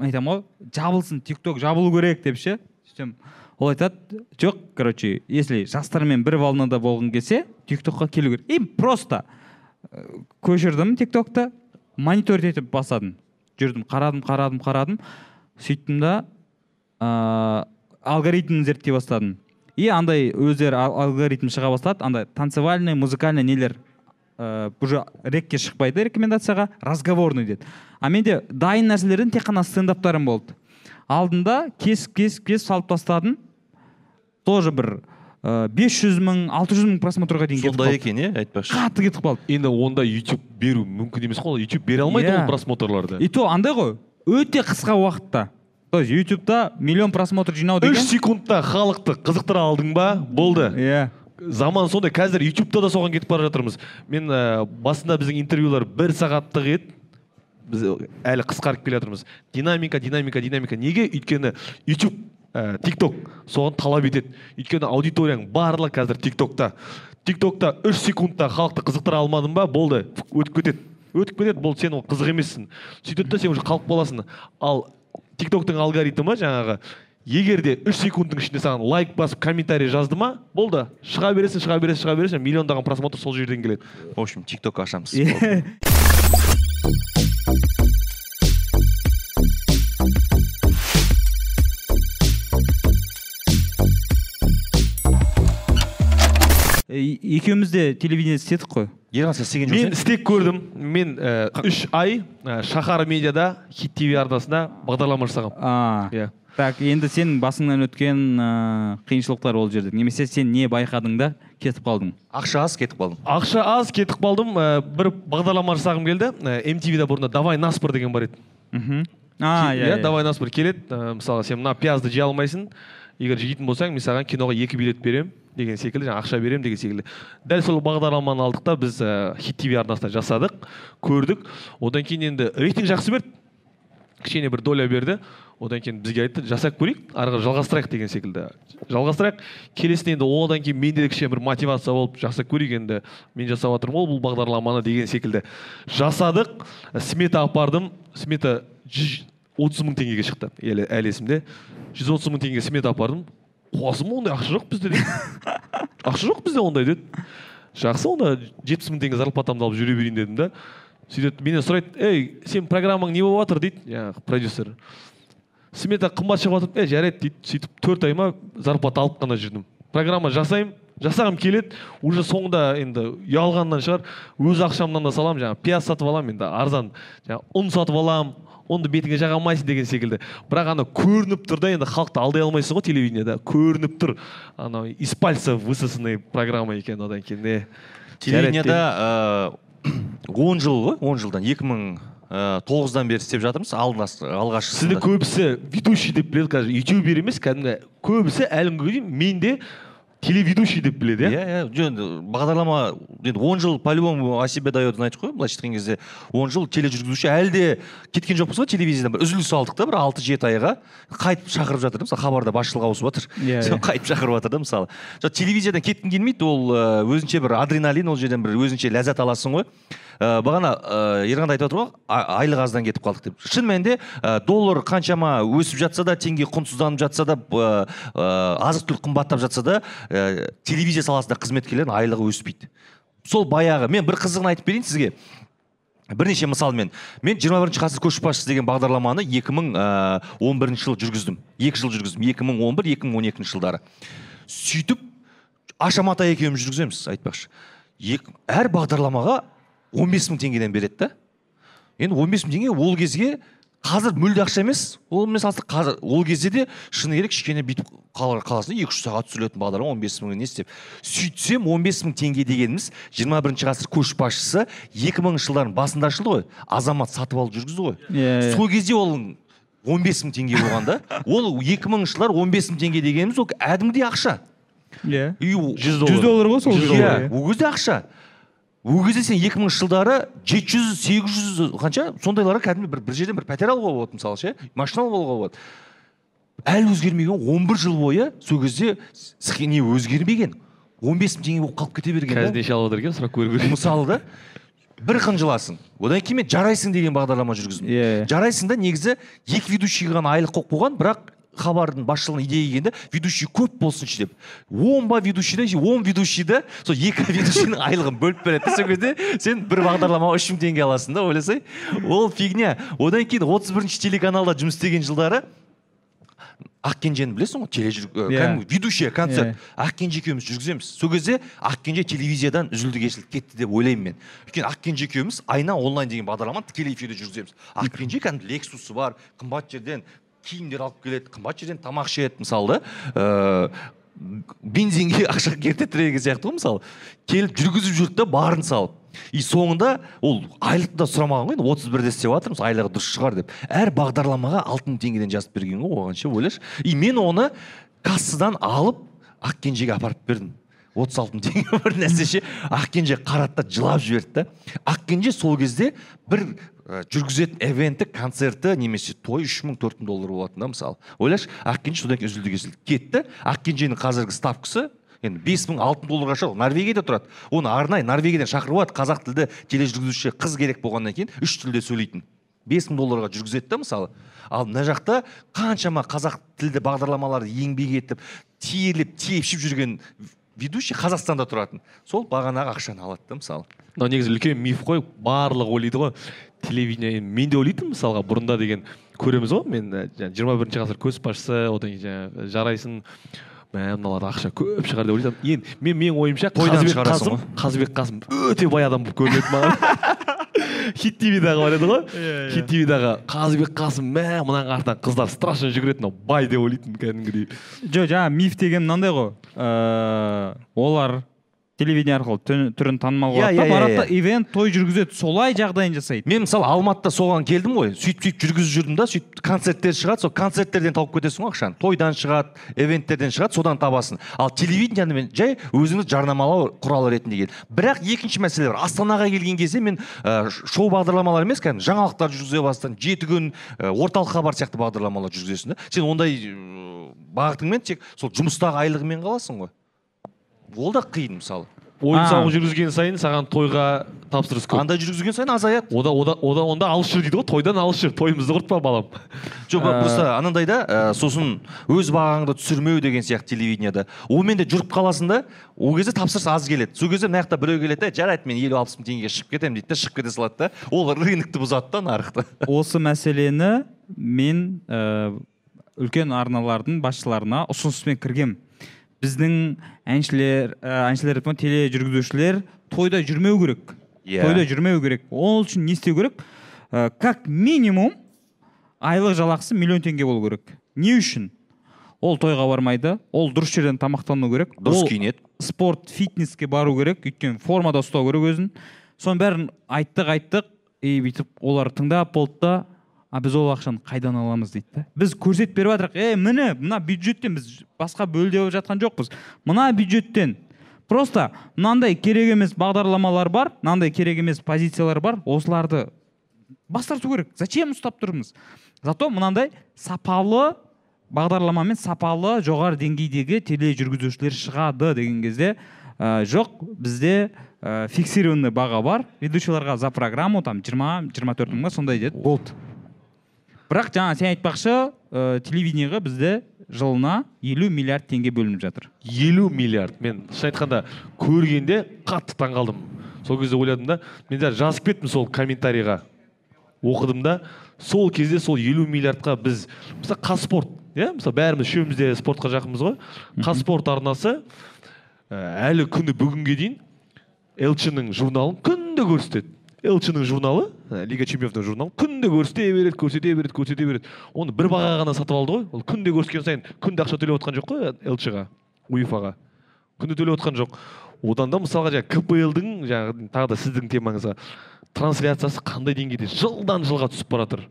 Айтамын ғой жабылсын тик ток жабылу керек деп ше сөйтсем. Ол айтады жоқ короче если жастармен бір волнада болғың келсе тик токқа келу керек и просто ә, көшірдім тик токты мониторить етіп бастадым жүрдім қарадым қарадым қарадым. Сөйттім да ыыы алгоритмін зерттей бастадым. И андай өздері ал- алгоритм шыға бастады. Андай танцевальный музыкальный нелер ыыы уже рекке шықпайды рекомендацияға разговорный деді. А менде дайын нәрселерден тек қана стендаптарым болды. Алдында кесіп кесіп кесіп салып тастадым. Тоже бір бес жүз мың алты жүз мың просмотрға дейін кетіп сондай екен иә айтпақшы? Қатты кетіп қалды. Енді онда ютуб беру мүмкін емес қой ютуб бере алмайды Иә. ол просмотрларды. И то андай ғой өте қысқа уақытта. То есть ютубта миллион просмотр жинау үш деген секундта халықты қызықтыра алдың ба? Болды. Иә. Заман сондай қазір ютубта да соған кетіп бара жатырмыз. Мен ә, басында біздің интервьюлар бір сағаттық еді. Біз әлі қысқарып келе жатырмыз. Динамика динамика динамика. Неге? Өйткені ютуб ә, тик ток соған талап етеді. Өйткені аудиторияң барлығы қазір тик токта тик токта үш секундта халықты қызықтыра алмадың ба? Болды. Өтіп кетеді. Өтіп кетеді. Болды сен ол қызық емессің. Сөйтеді да сен уже қалып қаласың. Ал тик токтың алгоритмі жаңағы егер де үш секундтың ішінде саған лайк басып комментарий жазды ма? Болды. Шыға бересің шыға бересің шыға бересің. Миллиондаған просмотр сол жерден келеді. В общем тикток ашамыз. Екеуміз де телевидение істедік қой. Ерхан сен істеген мен істеп көрдім. Мен үш ай шахар медиада хит тв арнасында бағдарлама жасағанмын а. Иә. Так енді сенің басыңнан өткен ыыы қиыншылықтар ол жерде. Немесе сен не байқадың да кетіп қалдың? Ақша аз кетіп қалдым. Ақша аз кетіп қалдым. Ә, бір бағдарлама жасағым келді. Ә, mtv-да бұрында давай наспор деген бар еді. Мхм. А Ки- иә, иә. давай наспор келеді. Ә, мысалы сен мына пиязды жей алмайсың. Егер жейтін болсаң мен саған киноға екі билет беремін деген секілді жаңағы ақша беремін деген секілді. Дәл сол бағдарламаны алдық та біз ә, хит тв арнасында жасадық көрдік. Одан кейін енді рейтинг жақсы берді. Кішкене бір доля берді. Одан кейін бізге айтты жасап көрейік ары қарай жалғастырайық деген секілді. Жалғастырайық. Келесіне енді одан кейін менде де кішкене бір мотивация болып жасап көрейік енді мен жасап жатырмын ғой бұл бағдарламаны деген секілді. Жасадық. Смета апардым. Смета жүз отыз мың теңгеге шықты әлі, әлі есімде. Жүз отыз мың теңгеге смета апардым. Қуасың ба ондай? Ақша жоқ бізде деді. *laughs* Ақша жоқ бізде ондай деді. Жақсы онда жетпіс мың теңге зарплатамды алып жүре берейін дедім да. Сөйтеді менен сұрайды ей сен программаң не болып жатыр? дейді. Жаңағы продюсер. Смета қымбат шығып жатыр е жарайды дейді сөйтіп төрт ай ма зарплата алып қана жүрдім. Программа жасаймын жасағым келеді уже соңында енді ұялғаннан шығар өз ақшамнан да саламын жаңағы пияз сатып аламын енді арзан. Жаңағы ұн сатып аламын ұнды бетіңе жаға алмайсың деген секілді. Бірақ ана көрініп тұр да енді халықты алдай алмайсың ғой телевидениеда көрініп тұр. Анау из пальца высосанный программа екен одан кейін не телевидениеда *coughs* он жыл ғой он жылдан екі мың тоғыздан бері істеп жатырмыз. Сізді алғашқысында көбісі ведущий деп біледі қазір. Ютубер емес кәдімгі көбісі әлі күнге дейін мен де телеведущий деп біледі иә? Иә иә. Енді бағдарлама енді он жыл по любому о себе дает айтып қой былайша айтқан кезде. Он жыл тележүргізуші. Әлі де кеткен жоқпыз ғой телевизиядан бір. Үзіліс алдық та бір алты жеті айға. Қайтып шақырып жатыр да мысалы хабарда басшылық ауысып жатыр иә yeah, қайтып шақырып жатыр да мысалы. Телевизиядан кеткім келмейді. Ол өзінше бір адреналин ол жерден бір өзінше ләззат аласың ғой. Ә, бағана ә, ерлан айтып отыр ғой айлық аздан кетіп қалдық деп. Шын мәнінде ә, доллар қаншама өсіп жатса да теңге құнсызданып жатса да ә, азық түлік қымбаттап жатса да ә, телевизия саласында қызметкерлердің айлығы өспейді. Сол баяғы. Мен бір қызығын айтып берейін сізге. Бірнеше мысалмен. Мен 21 бірінші ғасыр көшбасшысы деген бағдарламаны 2011 жылы жүргіздім. Екі жыл жүргіздім. 2011-2012 жылдары. Сөйтіп аша матай екеуміз жүргіземіз айтпақшы. Әр бағдарламаға 15 мың теңгеден береді да. Енді 15 мың теңге ол кезге қазір мүлде ақша емес. Онымен салыстырып қазір ол кезде де шыны керек кішкене бүйтіп қаласың екі үш сағат түсірілетін бағдарлама он бес мың не істеп. Сөйтсем он бес мың теңге дегеніміз жиырма бірінші ғасыр көшбасшысы екі мыңыншы жылдардың басында ашылды ғой. Азамат сатып алып жүргізді ғой. Иә yeah, сол кезде ол он бес мың теңге болған да. Ол екі мыңыншы жылдар он бес мың теңге дегеніміз ол кәдімгідей ақша. Иә. Жүз доллар. Ғой сол иә ол кезде ақша. Ол кезде сен екі мыңыншы жылдары жеті жүз сегіз жүз қанша? Сондайларға кәдімгі бір, бір жерден бір пәтер алуға болады мысалы ше машина алуға болады. Әлі өзгермеген он бір жыл бойы сол кезде не өзгермеген. он бес мың теңге болып қалып кете берген қазір неше алып жатыр екен сұрап көру керек мысалы да бір қынжыласың. Одан кейін мен жарайсың деген бағдарлама жүргіздім. Иә. Yeah. жарайсың да негізі екі ведущий ғана айлық қойып қойған бірақ хабардың басшылығына идея келгенде ведущий көп болсыншы деп. Он ба ведущийда он ведущийді сол екі *laughs* ведущийдің айлығын бөліп береді сол кезде сен бір бағдарламаға үш мың теңге аласың да ойласай. Ол фигня. Одан кейін отыз бірінші телеканалда жұмыс істеген жылдары ақкенжені білесің ғой? Тележүр yeah. кәдімгі ведущий концерт. Yeah. ақкенже екеуміз жүргіземіз. Сол кезде ақкенже телевизиядан үзілді кесілді кетті деп ойлаймын мен. Өйткені ақкенже екеуміз айна онлайн деген бағдарламаны тікелей эфирде жүргіземіз. Ақкенже кәдімгі лексусы бар қымбат жерден киімдер алып келеді қымбат жерден тамақ ішеді мысалы да бензинге *laughs* ақша керте тіреген сияқты ғой мысалы. Келіп жүргізіп жүрді да барын салып. И соңында ол айлықты да сұрамаған ғой енді отыз бірде істеп жатырмыз айлығы дұрыс шығар деп. Әр бағдарламаға алты мың теңгеден жазып берген ғой оған ше ойлашы. И мен оны кассадан алып ақкенжеге апарып бердім. отыз алты мың теңге бір нәрсе ше. Ақкенже қарады да жылап жіберді да ақкенже сол кезде бір жүргізетін эвенті концерті немесе той үш мың төрт мың доллар болатын да мысалы ойлашы ақкенже содан кейін үзілді кесілді. Кетті ақкенженің қазіргі ставкасы енді бес мың алты долларға шығады. Норвегияда тұрады. Оны арнайы норвегиядан шақырып алады қазақ тілді тележүргізуші қыз керек болғаннан кейін үш тілде сөйлейтін. Бес мың долларға жүргізеді да мысалы ал мына жақта қаншама қазақ тілді бағдарламаларды еңбек етіп терлеп тепшіп жүрген ведущий қазақстанда тұратын. Сол бағанағы ақшаны алады да мысалы. Мынау негізі үлкен миф қой барлығы ойлайды ғой. Телевидение мен де ойлайтынмын мысалға бұрында деген көреміз ғой. Мен жиырма бірінші ғасыр көшбасшысы одан кейін жаңағы жарайсың. Мә мыналар ақша көп шығар деп ойлайтынмын. Енді мен менің ойымша қазыбек қасым қазыбек қасым өте бай адам болып көрінеді маған. *laughs* хит твдағы бар еді ғой. Иә, иә. хит твдағы қазыбек қасым мә мынаның артынан қыздар страшно жүгіреді мынау бай деп ойлайтынмын кәдімгідей. Жоқ жаңағы миф деген мынандай ғой. Ыыы олар телевидение арқылы түрін танымал қылады да. барады да ивент той жүргізеді солай жағдайын жасайды. Мен мысалы алматыда соған келдім ғой сөйтіп сөйтіп жүргізіп жүрдім да сөйтіп концерттер шығады сол концерттерден тауып кетесің ғой ақшаны. Тойдан шығады ивенттерден шығады содан табасың. Ал телевидениені мен жай өзіңді жарнамалау құралы ретінде кел бірақ екінші мәселе бар. Астанаға келген кезде мен ә, шоу бағдарламалар емес кәдімгі жаңалықтар жүргізе бастадым. жеті күн ә, орталық хабар сияқты бағдарламалар жүргізесің да. Сен ондай бағытыңмен тек сол жұмыстағы айлығымен қаласың ғой. Ол да қиын мысалы. Ойын сауық жүргізген сайын саған тойға тапсырыс көп. Андай жүргізген сайын азаяды. Ода ода ода онда алыс жүр дейді ғой тойдан алыс жүр тойымызды құртпа балам? Жоқ просто анандай да ә, сосын өз бағаңды түсірмеу деген сияқты телевидениеда онымен де жүріп қаласың да ол кезде тапсырыс аз келеді. Сол кезде мына жақта біреу келеді да жарайды мен елу алпыс мың теңгеге шығып кетемін дейді да шығып кете салады да. Ол рынокты бұзады да нарықты *laughs* осы мәселені мен ә, үлкен арналардың басшыларына ұсыныспен кіргем. Біздің әншілер ә, әншілер тележүргізушілер тойда жүрмеу керек. Иә. тойда жүрмеу керек. Ол үшін не істеу керек? Ә, как минимум айлық жалақысы миллион теңге болу керек. Не үшін? Ол тойға бармайды ол дұрыс жерден тамақтану керек дұрыс киінеді. спорт фитнеске бару керек өйткені формада ұстау керек өзін. Соның бәрін айттық айттық и бүйтіп олар тыңдап болды да а біз ол ақшаны қайдан аламыз? дейді да біз көрсетіп беріп жатырмық. Е міне мына бюджеттен біз басқа бөліп жатқан жоқпыз. Мына бюджеттен просто мынандай керек емес бағдарламалар бар мынандай керек емес позициялар бар. Осыларды бас тарту керек. Зачем ұстап тұрмыз? Зато мынандай сапалы бағдарламамен сапалы жоғары деңгейдегі тележүргізушілер шығады деген кезде ә, жоқ бізде ә, фиксированный баға бар. Ведущийларға за программу там жиырма жиырма төрт мың ба сондай деді. Болды. Бірақ жаңа сен айтпақшы ә, телевидениеға бізде жылына елу миллиард теңге бөлініп жатыр. Елу миллиард. Мен шын айтқанда көргенде қатты таңқалдым сол кезде ойладым да мен даже жазып кеттім сол комментарийға. Оқыдым да сол кезде сол елу миллиардқа біз мысалы қазспорт иә мысалы бәріміз үшеуміз де спортқа жақынбыз ғой. Қазспорт арнасы ә, әлі күні бүгінге дейін элчінің журналын күнде көрсетеді. Элчінің журналы ә, лига чемпионовтың журналы күнде көрсете береді көрсете береді көрсете береді. Оны бір бағаға ғана сатып алды ғой. Ол күнде көрсеткен сайын күнде ақша төлеп отқан жоқ қой элчға уефаға. Күнде төлеп отқан жоқ. Одан да мысалға жаңағы кплдың жаңағы тағы да сіздің темаңызға трансляциясы қандай деңгейде жылдан жылға түсіп бара жатыр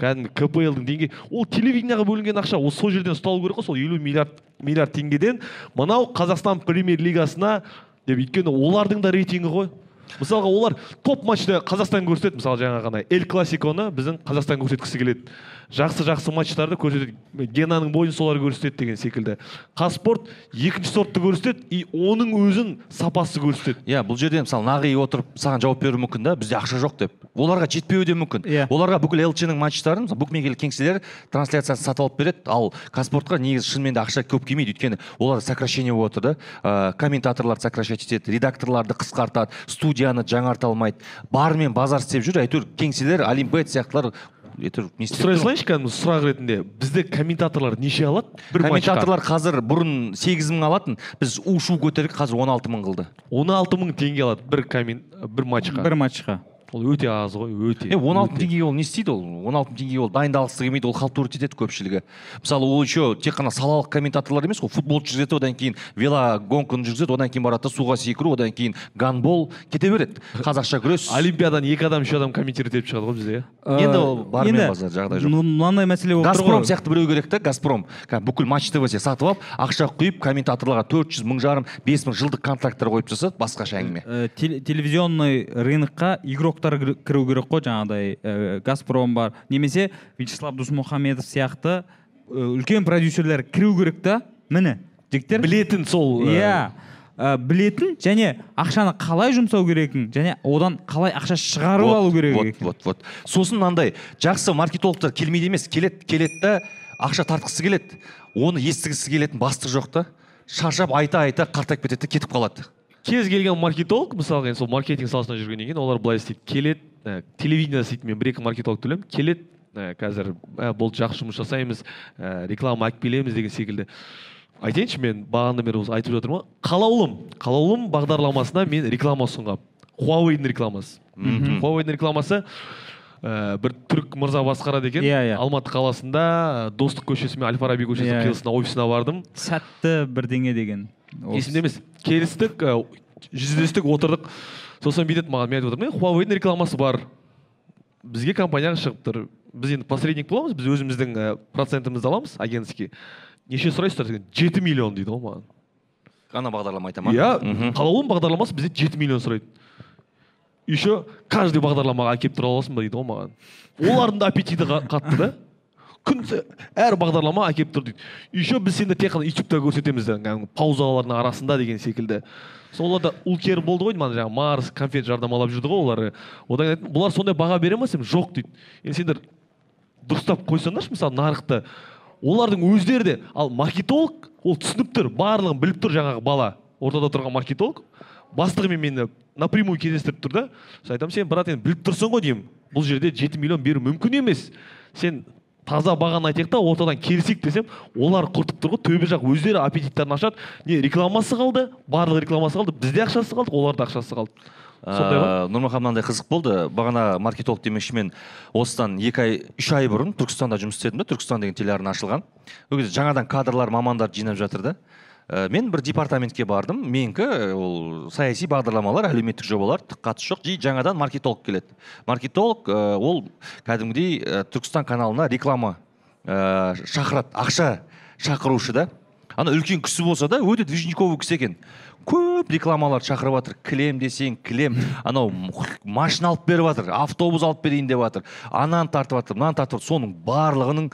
кәдімгі кплдың деңгейі ол телевидениеға бөлінген ақша ол сол жерден ұсталу керек қой сол елу миллиард миллиард теңгеден. Мынау қазақстан премьер лигасына деп өйткені олардың да рейтингі ғой. Мысалға олар топ матчты қазақстан көрсетеді. мысалы жаңа ғана эль классиконы біздің қазақстан көрсеткісі келеді. Жақсы жақсы матчтарды көрсетеді. Генаның бойын солар көрсетеді деген секілді. Қазспорт екінші сортты көрсетеді и оның өзін сапасы көрсетеді. Иә бұл жерде мысалы нағи отырып саған жауап беруі мүмкін да бізде ақша жоқ деп. Оларға жетпеуі де мүмкін. Иә. оларға бүкіл лчның матчтарын мысалы букмекерлік кеңселер трансляциясын сатып алып береді. Ал қазспортқа негізі шынымен де ақша көп келмейді. Өйткені олар сокращение болып жатыр да. Ә, комментаторларды сокращать етеді редакторларды қысқартады студияны жаңарта алмайды бар мен базар істеп жүр әйтеуір кеңселер олимпет сияқтылар әйтеуір не істеп сұрай салайыншы кәдімгі сұрақ ретінде? Бізде комментаторлар неше алады? бір комментаторлар қазір бұрын сегіз мың алатын біз у шу көтердік қазір он алты мың қылды. он алты мың теңге алады. Бір коммен бір матчқа. Бір матчқа. Ол өте аз ғой өте е он алты теңгеге ол не істейді ол? он алты мың теңгеге ол дайындалғысы келмейді ол халтурить етеді көпшілігі. Мысалы ол еще тек қана салалық комментаторлар емес қой футболды жүргізеді одан кейін велогонканы жүргізеді одан кейін барады да суға секіру одан кейін гандбол кете береді. Қазақша күрес. Олимпиаданы екі адам үш адам комментировать етіп шығады ғой бізде иә Енді ол бармен базар, жағдай жоқ. мынандай мәселе болып газпром сияқты біреу керек та газпром. Кәдімгі бүкіл матч твсе сатып алып ақша құйып комментаторларға төрт жүз мың жарым бес мың жылдық контракттар қойып тастады басқаша әңгіме. Ә, теле- телевизионный рынокқа игроктар кір- кіру керек қой жаңағыдай ә, газпром бар. Немесе вячеслав досмухамедов сияқты үлкен продюсерлер кіру керек та. Міне жігіттер. Білетін сол иә. Ә, білетін және ақшаны қалай жұмсау керегін және одан қалай ақша шығарып алу керек вот, вот вот. Сосын мынандай жақсы маркетологтар келмейді емес. Келеді келеді да ақша тартқысы келеді. Оны естігісі келетін бастық жоқ та. Шаршап айта айта қартайып кетеді кетіп қалады. Кез келген маркетолог мысалға енді сол маркетинг саласында жүргеннен кейін олар былай істейді. Келеді ә, телевидение істейді мен бір екі маркетолог төлеймін. Келеді ә, қазір ә, болды жақсы жұмыс жасаймыз ә, реклама алып келеміз деген секілді. Айтайыншы мен бағанадан бері осы айтып жатырмын ғой. Қалаулым қалаулым бағдарламасына мен реклама ұсынғанмын хуавейдің рекламасы. Мгм. хуавейдің рекламасы ә, бір түрік мырза басқарады екен. Иә, иә. алматы қаласында ә, достық көшесі мен әл фараби көшесі Иә. қиылысына офисына бардым. Сәтті бірдеңе деген. Есімде емес. Келістік жүздестік отырдық. Сосын бүйтеді маған мен айтып отырмын е хуавейдің рекламасы бар. Бізге компанияға шығып тұр. Біз енді посредник боламыз біз өзіміздің процентімізді аламыз агентский. Неше сұрайсыздар? Деген жеті миллион дейді ғой маған. Ана бағдарлама айта ма? Иә. Қалаулым бағдарламасы бізде жеті миллион сұрайды. Еще каждый бағдарламаға әкеліп тұра аласың ба дейді ғой маған. Олардың да аппетиті қа- қатты да. Күн әр бағдарлама әкеліп тұр дейді. Еще біз сені тек қана ютубта көрсетеміз кәдімгі паузалардың арасында деген секілді. Соларда улкер болды ғой мана жаңағы марс конфет жарнамалап жүрді ғой олар одан кейін бұлар сондай баға бере ма десем жоқ дейді. Енді сендер дұрыстап қойсаңдаршы мысалы нарықты олардың өздері де ал маркетолог ол түсініп тұр барлығын біліп тұр жаңағы бала. Ортада тұрған маркетолог. Бастығымен мені напрямую кездестіріп тұр да. Сосын айтамын сен брат енді біліп тұрсың ғой деймін. Бұл жерде жеті миллион беру мүмкін емес. Сен таза бағаны айтайық та ортадан келісейік десем олар құртып тұр ғой төбе жақ өздері аппетиттарын ашады. Не рекламасы қалды барлық рекламасы қалды бізде ақшасы қалды оларда ақшасы қалды. Сондай ғой Ә, нұрмахан мынандай қызық болды бағана маркетолог демекші мен осыдан екі ай үш ай бұрын түркістанда жұмыс істедім да түркістан деген телеарна ашылған. Ол кезде жаңадан кадрлар мамандар жинап жатыр да. Ә, мен бір департаментке бардым. Менікі ә, ол саяси бағдарламалар әлеуметтік жобалар қатысы жоқ. Жи жаңадан маркетолог келеді. Маркетолог ә, ол кәдімгідей ә, түркістан каналына реклама ә, шақырады. Ақша шақырушы да. Ана үлкен кісі болса да өте движниковый кісі екен. Көп рекламалар шақырып жатыр кілем десең кілем. Анау машина алып беріп жатыр автобус алып берейін деп жатыр ананы тартып жатыр мынаны тартып соның барлығының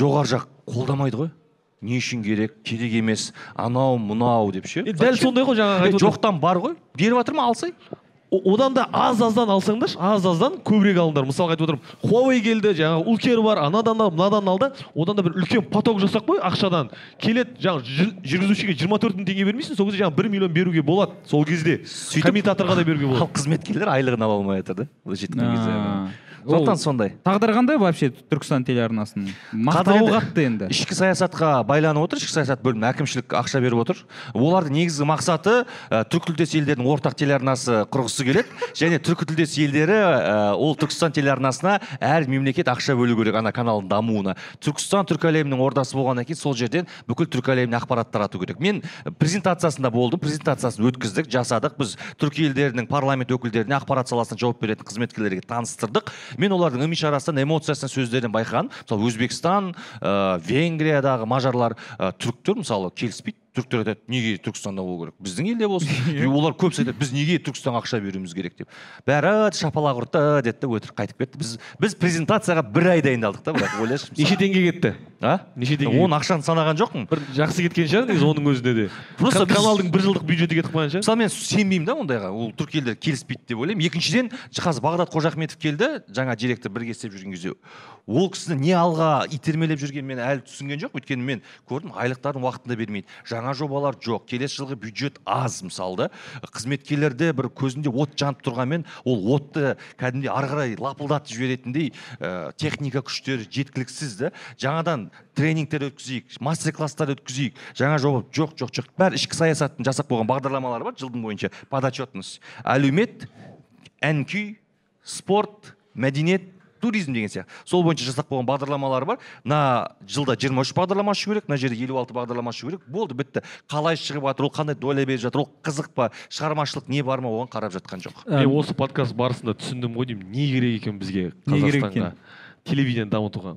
жоғары жақ қолдамайды ғой. Не үшін керек керек емес анау мынау деп ше? Дәл сондай ғой жаңағы айтып жоқтан бар ғой. Беріп жатыр ма алсай? О- одан да аз аздан алсаңдаршы аз аздан көбірек алыңдар. Мысалға айтып отырмын хуавей келді жаңағы улкер бар анадан ал мынадан ал да одан да бір үлкен поток жасап қой ақшадан. Келеді жаңағы жүр- жүргізушіге жиырма төрт мың теңге бермейсің сол кезде жаңағы бір миллион беруге болады. Сол кезде Сөйтіп- комментаторға да беруге ал болады қызметкерлер айлығын ала алмай жатыр да былайша айтқан кезде. Сондықтан сондай. тағдыры қандай вообще түркістан телеарнасының? Мақтауы енді қатты енді. ішкі саясатқа байланып отыр ішкі саясат бөлімі әкімшілік ақша беріп отыр. Олардың негізгі мақсаты ә, түркітілдес елдердің ортақ телеарнасы құрғысы келеді *laughs* және түркітілдес елдері ә, ол түркістан телеарнасына әр мемлекет ақша бөлу керек ана каналдың дамуына. Түркістан түркі әлемінің ордасы болғаннан кейін сол жерден бүкіл түркі әлеміне ақпарат тарату керек. Мен презентациясында болдым презентациясын өткіздік жасадық. Біз түркі елдерінің парламент өкілдеріне ақпарат саласына жауап беретін қызметкерлерге таныстырдық. Мен олардың ым ишарасынан эмоциясынан сөздерінен байқағаным мысалы өзбекстан ә, венгриядағы мажарлар ә, түріктер мысалы келіспейді. Түріктер айтады неге түркістанда болу керек? Біздің елде болсын *laughs* олар көбісі айтады біз неге түркістанға ақша беруіміз керек? деп. Бәрі шапалақ ұрды деді да өтірік қайтып кетті. Біз біз презентацияға бір ай дайындалдық та бірақ ойлашы неше теңге кетті? А? Неше теңге оның ақшаны санаған жоқпын. Бір жақсы кеткен шығар негізі оның өзінде де. Просто каналдың бір жылдық бюджеті кетіп қалған шығар. мысалы мен сенбеймін да ондайға. Ол түрік елдері келіспейді деп ойлаймын. Екіншіден қазір бағдат қожахметов келді жаңа директор бірге істеп жүрген кезде. Ол кісіні не алға итермелеп жүргенін мен әлі түсінген жоқпын. Өйткені мен көрдім айлықтарын уақытында бермейді. Жаңа жобалар жоқ. Келесі жылғы бюджет аз мысалы қызметкерлерде бір көзінде от жанып тұрғанмен ол отты кәдімгідей ары қарай лапылдатып жіберетіндей ә, техника күштері жеткіліксіз да. Жаңадан тренингтер өткізейік мастер класстар өткізейік. Жаңа жоба жоқ жоқ жоқ. Бәрі ішкі саясаттың жасап қойған бағдарламалары бар жылдың бойынша. Подотчетность. Әлеумет ән күй спорт мәдениет туризм деген сияқты. Сол бойынша жасап қойған бағдарламалары бар. Мына жылда 23 бағдарлама ашу керек мына жерде 56 бағдарлама ашу керек. Болды бітті. Қалай шығып жатыр ол қандай доля беріп жатыр ол қызық па шығармашылық не бар ма оған қарап жатқан жоқ мен осы подкаст барысында түсіндім ғой деймін не керек екен бізге Не керек қазақстанға? телевидение дамытуға.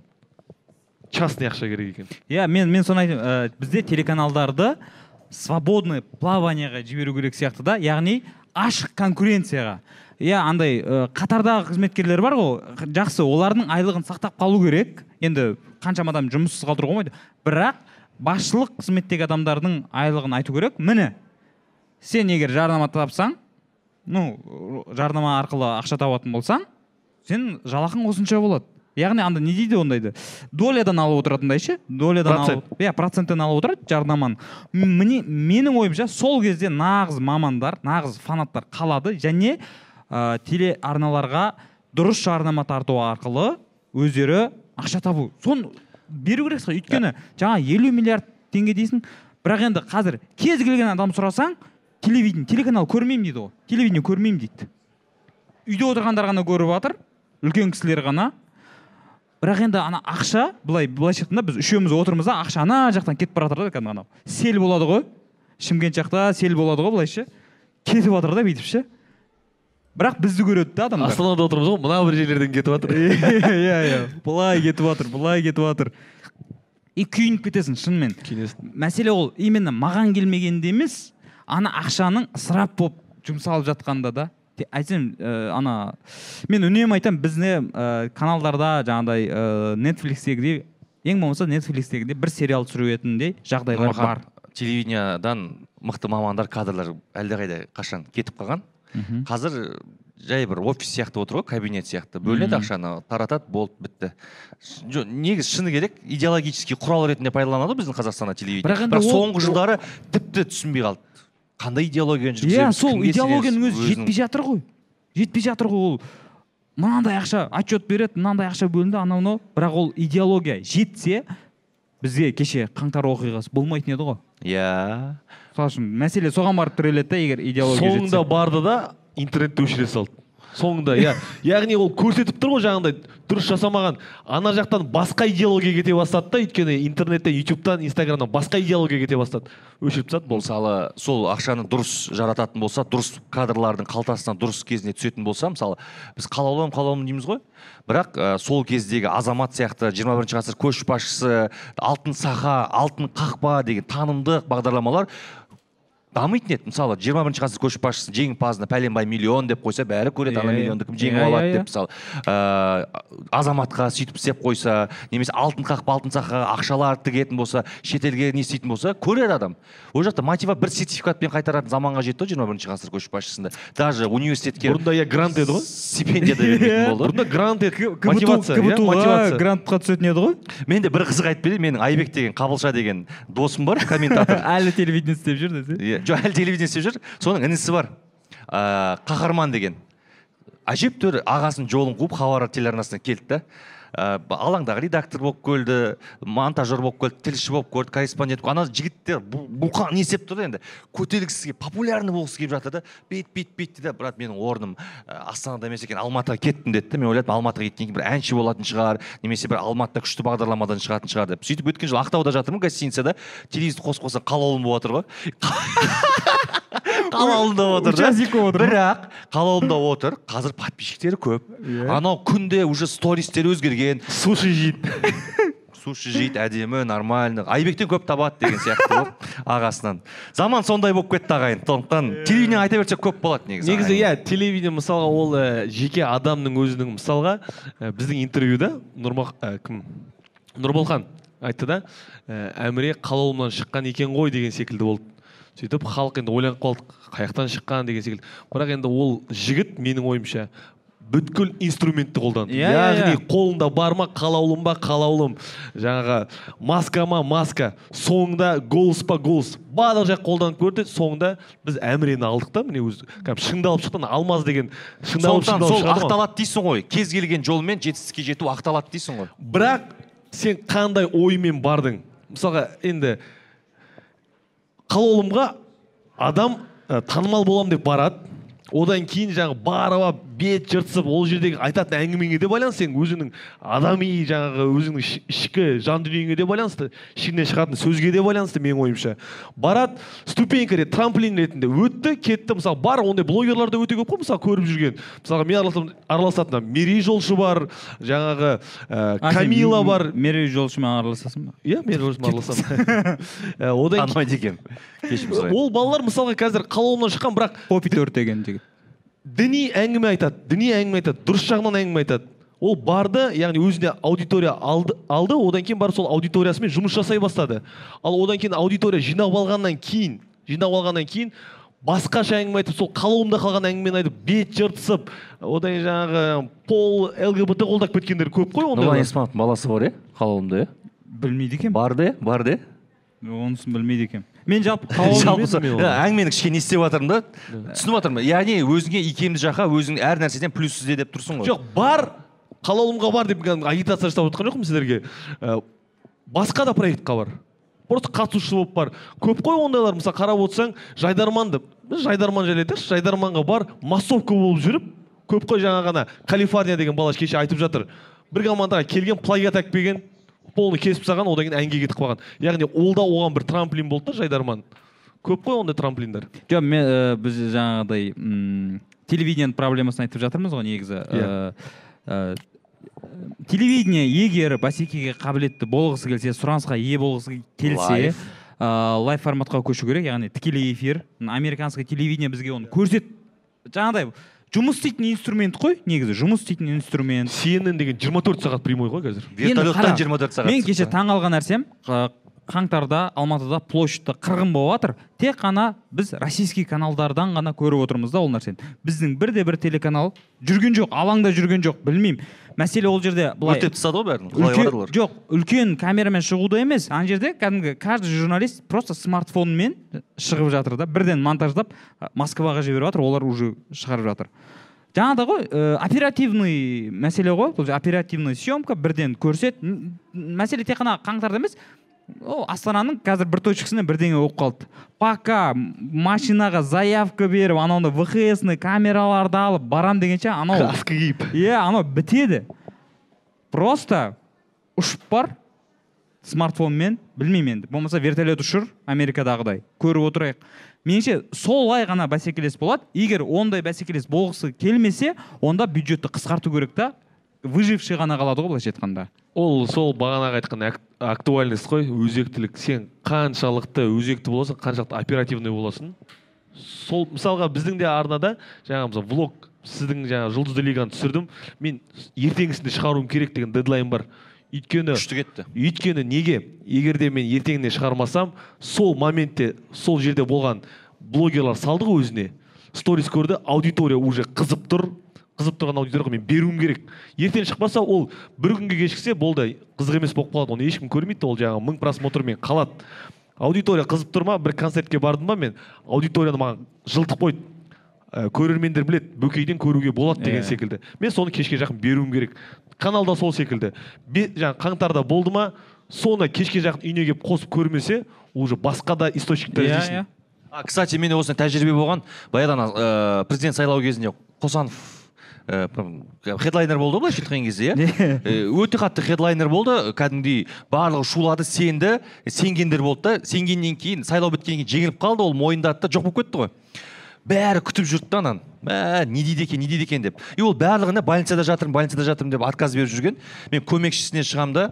Частный ақша керек екен. Иә мен мен соны айтайын ә, бізде телеканалдарды свободный плаванияға жіберу керек сияқты да яғни ашық конкуренцияға. Иә андай ә, қатардағы қызметкерлер бар ғой. Жақсы олардың айлығын сақтап қалу керек. Енді қаншама адам жұмыссыз қалдыруға болмайды бірақ басшылық қызметтегі адамдардың айлығын айту керек. Міне сен егер жарнама тапсаң ну жарнама арқылы ақша табатын болсаң сен жалақың осынша болады. Яғни анда не дейді ондайды? Долядан алып отыратындай ше? Долядан алып иә проценттен алып отырады жарнаманы. Міне менің ойымша сол кезде нағыз мамандар нағыз фанаттар қалады және ә, телеарналарға дұрыс жарнама тарту арқылы өздері ақша табу. Соны беру керек өйткені жаңа елу миллиард теңге дейсің. Бірақ енді қазір кез келген адам сұрасаң телевидение телеканал көрмеймін дейді ғой телевидение көрмеймін дейді. Үйде отырғандар ғана көріп жатыр үлкен кісілер ғана. Бірақ енді ана ақша былай былайша айтқанда біз үшеуміз отырмыз да ақша ана жақтан кетіп бара жатыр да кәдімгі анау. Сел болады ғой. Шымкент жақта сел болады ғой былайша. Кетіп жатыр да бүйтіп ше. Бірақ бізді көреді да адамдар. Астанада отырмыз ғой мына бір жерлерден кетіп *laughs* жатыр. Иә иә. Былай кетіп жатыр былай кетіп жатыр. И күйініп кетесің шынымен. Кеңес мәселе ол именно маған келмегенде емес ана ақшаның ысырап болып жұмсалып жатқанда да. Айтсам ә, ана мен үнемі айтамын бізде ә, каналдарда жаңағыдай ә, нетфликстегідей ең болмаса нетфликстегідей бір сериал түсіретіндей жағдайлар бар. телевидениедан мықты мамандар кадрлар әлдеқайда қашан кетіп қалған? Қазір жай бір офис сияқты отыр ғой кабинет сияқты. Бөлінеді ақшаны таратады болды бітті. Ш- жо- негізі шыны керек идеологический құрал ретінде пайдаланады ғой біздің қазақстанда телевидение. Бірақ бірақ, соңғы жылдары тіпті түсінбей қалды. Қандай идеологияны иә жүргіземіз сол кімге идеологияның өзі жетпей жатыр ғой. Жетпей жатыр ғой ол. Мынандай ақша отчет береді мынандай ақша бөлінді анау мынау. Бірақ ол идеология жетсе бізге кеше қаңтар оқиғасы болмайтын еді ғой. Иә. Мысалы үшін мәселе соған барып тіреледі да егер идеология соңында жетсе. барды да интернетті өшіре салды. Соңында иә. *laughs* Яғни ол көрсетіп тұр ғой жаңағыдай дұрыс жасамаған. Ана жақтан басқа идеология кете бастады да өйткені интернеттен ютубтан инстаграмнан басқа идеология кете бастады. Өшіріп тастады. Болды мысалы сол ақшаны дұрыс жарататын болса дұрыс кадрлардың қалтасына дұрыс кезіне түсетін болса мысалы біз қалаулым қалаулым дейміз ғой. Бірақ ә, сол кездегі азамат сияқты 21 бірінші ғасыр көшбасшысы алтын саха алтын қақпа деген танымдық бағдарламалар дамитын еді мысалы жиырма бірінші ғасыр көшбасшысы жеңімпазына пәленбай миллион деп қойса бәрі көреді ана Иә, иә. миллионды кім жеңіп Иә, алады иә, деп мысалы ыыы азаматқа сөйтіп істеп қойса немесе алтын қақпа алтын сақаға ақшалар тігетін болса шетелге не істейтін болса көреді адам. Ол жақта мотива бір сертификатпен қайтаратын заманға жетті ғой жиырма бірінші ғасыр көшбасшысында. Даже университетке бұрында иә грант еді ғой. стипендия да бермейтін болды. бұрында грант еді. Мотивация иә, мотивация. грантқа түсетін еді ғой. Мен де бір қызық айтып берейін менің айбек деген қабылша деген досым бар комментатор. *laughs* Әлі телевидение істеп жүр десе. Иә жоқ әлі телевидение істеп жүр. Соның інісі бар. Ыыы қаһарман деген. Әжептәуір ағасының жолын қуып хабар телеарнасына келді да ә, алаңдағы редактор болып келді монтажер болып келді тілші болып көрді корреспондент ана жігіттер буқан не істеп тұр да енді? Көтерілгісі келіп популярный болғысы келіп жатыр да. Бейт бейт бейт дейді брат менің орным ә, астанада емес екен алматыға кеттім деді да мен ойладым алматыға кеткеннен кейін бір әнші болатын шығар немесе бір алматыда күшті бағдарламадан шығатын шығар деп. Сөйтіп өткен жылы ақтауда жатырмын гостиницада. Телевизор қосып қойса қалаулым болып жатыр ғой. Қалаулымда отыр да. Бірақ қалаулымда отыр. Қазір подписчиктері көп. Иә. анау күнде уже стористер өзгерген. Суши жейді. *laughs* Суши жейді әдемі нормально. Айбектен көп табады деген сияқты ғой ағасынан. Заман сондай болып кетті ағайын. Сондықтан телевидение айта берсек көп болады негізі негізі иә телевидение мысалға ол жеке адамның өзінің мысалға біздің интервьюда нұрма кім? Нұрболхан айтты да әміре қалаулымнан шыққан екен ғой деген секілді болды. Сөйтіп халық енді ойланып қалды қай жақтан шыққан деген секілді. Бірақ енді ол жігіт менің ойымша бүткіл инструментті қолданды. Иә, иә, яғни иә. қолында бар ма қалаулым ба қалаулым жаңағы маска ма маска. Соңында голос па голос. Барлық жақ қолданып көрді. Соңында біз әмірені алдық та міне өзі. Кәдімгі шыңдалып шықты ана алмаз деген шыңдалып шыңдалып сол ақталады дейсің ғой. Кез келген жолмен жетістікке жету ақталады дейсің ғой. Бірақ сен қандай оймен бардың? Мысалға енді қалаулымға адам ә, танымал болам деп барады. Одан кейін жаңағы барып алып бет жыртысып ол жердегі айтатын әңгімеңе де байланысты. Сенің өзіңнің адами жаңағы өзіңнің іш- ішкі жан дүниеңе де байланысты. Ішіңнен шығатын сөзге де байланысты менің ойымша. Барады ступенька ретінде трамплин ретінде өтті кетті. Мысалы бар ондай блогерлар да өте көп қой мысалы көріп жүрген. Мысалға мен араласатын мерей жолшы бар жаңағы ә, камила бар. Мерей жолшымен араласасың ба? Иә мен өзім араласамын. Ә, одан кейін- танымайды екенмін *laughs* кешірім сұраймын. Ол балалар мысалға қазір қалауымнан шыққан бірақ попит өртеген жігіт. Діни әңгіме айтады діни әңгіме айтады дұрыс жағынан әңгіме айтады. Ол барды яғни өзіне аудитория алды, алды одан кейін барып сол аудиториясымен жұмыс жасай бастады. Ал одан кейін аудитория жинап алғаннан кейін жинап алғаннан кейін басқаша әңгіме айтып сол қалауымда қалған әңгімені айтып бет жыртысып одан кейін жаңағы пол лгбт қолдап кеткендер көп қой нұрлан ондайлар есмановтың баласы бар иә қалаулымда иә? Білмейді екенмін. Бар да иә бар да? Иә онысын білмейді екенмін. Мен жалпы иә, әңгімені кішкене не істеп жатырмын да. Түсініп жатырмын. Яғни өзіңе икемді жаққа өзің әр нәрседен плюс ізде деп тұрсың ғой. Жоқ бар. Қалаулымға бар деп кәдімгі агитация жасап отқан жоқпын сіздерге. Ә, басқа да проектқа бар. Просто қатысушы болып бар. Көп қой ондайлар. Мысалы қарап отырсаң жайдарманды біз жайдарман жайлы айтайықшы. Жайдарманға бар массовка болып жүріп көп қой жаңа ғана калифорния деген бала кеше айтып жатыр. Бір командаға келген плагиат әкпеген полный кесіп тастаған одан кейін әнге кетіп қалған. Яғни ол да оған бір трамплин болды да жайдарман. Көп қой ондай трамплиндар. Жоқ мен ә, біз жаңағыдай м, телевидениенің проблемасын айтып жатырмыз ғой негізі. Иә. Ә, ә, телевидение егер бәсекеге қабілетті болғысы келсе сұранысқа ие болғысы келсе ә, лайв форматқа көшу керек. Яғни тікелей эфир американский телевидение бізге оны көрсет жаңағыдай жұмыс істейтін инструмент қой негізі жұмыс істейтін инструмент. CNN деген 24 сағат прямой ғой қазір. Вертолеттан қара, 24 сағат. Мен кеше таң алған нәрсем қаңтарда алматыда площадьта қырғын болып жатыр тек қана біз российский каналдардан ғана көріп отырмыз да ол нәрсені. Біздің бірде бір телеканал жүрген жоқ алаңда жүрген жоқ білмеймін. Мәселе ол жерде былай өртеп тастады ғой бәрін. Олар. жоқ үлкен камерамен шығуда емес. Ана жерде кәдімгі каждый журналист просто смартфонмен шығып жатыр да. Бірден монтаждап москваға жіберіп жатыр олар уже шығарып жатыр. Жаңағыдай ғой ә, оперативный мәселе ғой. Бұл оперативный съемка бірден көрсет. Мәселе тек қана қаңтарда емес ол астананың қазір бір точкасында бірдеңе болып қалды. Пока машинаға заявка беріп анауында вхсный камераларды алып барам дегенше анау каска киіп. Иә анау бітеді. Просто ұшып бар смартфонмен білмеймін енді. Болмаса вертолет ұшыр америкадағыдай. Көріп отырайық. Меніңше солай ғана бәсекелес болады. Егер ондай бәсекелес болғысы келмесе онда бюджетті қысқарту керек та. Выживший ғана қалады ғой былайша айтқанда. Ол сол бағанағы айтқан ак- актуальность қой өзектілік. Сен қаншалықты өзекті боласың қаншалықты оперативный боласың. Сол мысалға біздің де арнада жаңағы мысалы влог сіздің жаңағы жұлдызды лиганы түсірдім мен ертеңгісінде шығаруым керек деген дедлайн бар. Өйткені күшті кетті. Өйткені неге? Егер де мен ертеңіне шығармасам сол моментте сол жерде болған блогерлар салды ғой өзіне. Сторис көрді аудитория уже қызып тұр. Қызып тұрған аудиторияға мен беруім керек. Ертең шықпаса ол бір күнге кешіксе болды қызық емес болып қалады. Оны ешкім көрмейді ол жаңағы мың просмотрмен қалады. Аудитория қызып тұр ма? Бір концертке бардым ба мен? Аудиторияны маған жылтып қойды. Ә, көрермендер білет бөкейден көруге болады деген Иә. секілді. Мен соны кешке жақын беруім керек. Каналда сол секілді. Жаңағы қаңтарда болды ма? Соны кешке жақын үйіне келіп қосып көрмесе уже басқа да источниктар иә іздейсің. иә. А кстати менде осындай тәжірибе болған. Баяғыдан ә, президент сайлау кезінде қосанов хедлайнер болды ғой былайша айтқан кезде иә Э, өте қатты хедлайнер болды. Кәдімгідей барлығы шулады сенді сенгендер болды да. Сенгеннен кейін сайлау біткеннен кейін жеңіліп қалды ол мойындады да жоқ болып кетті ғой. Бәрі күтіп жүрді да ананы мә не дейді екен не дейді екен деп. И ол барлығына больницада жатырмын больницада жатырмын деп отказ беріп жүрген. Мен көмекшісіне шығамын да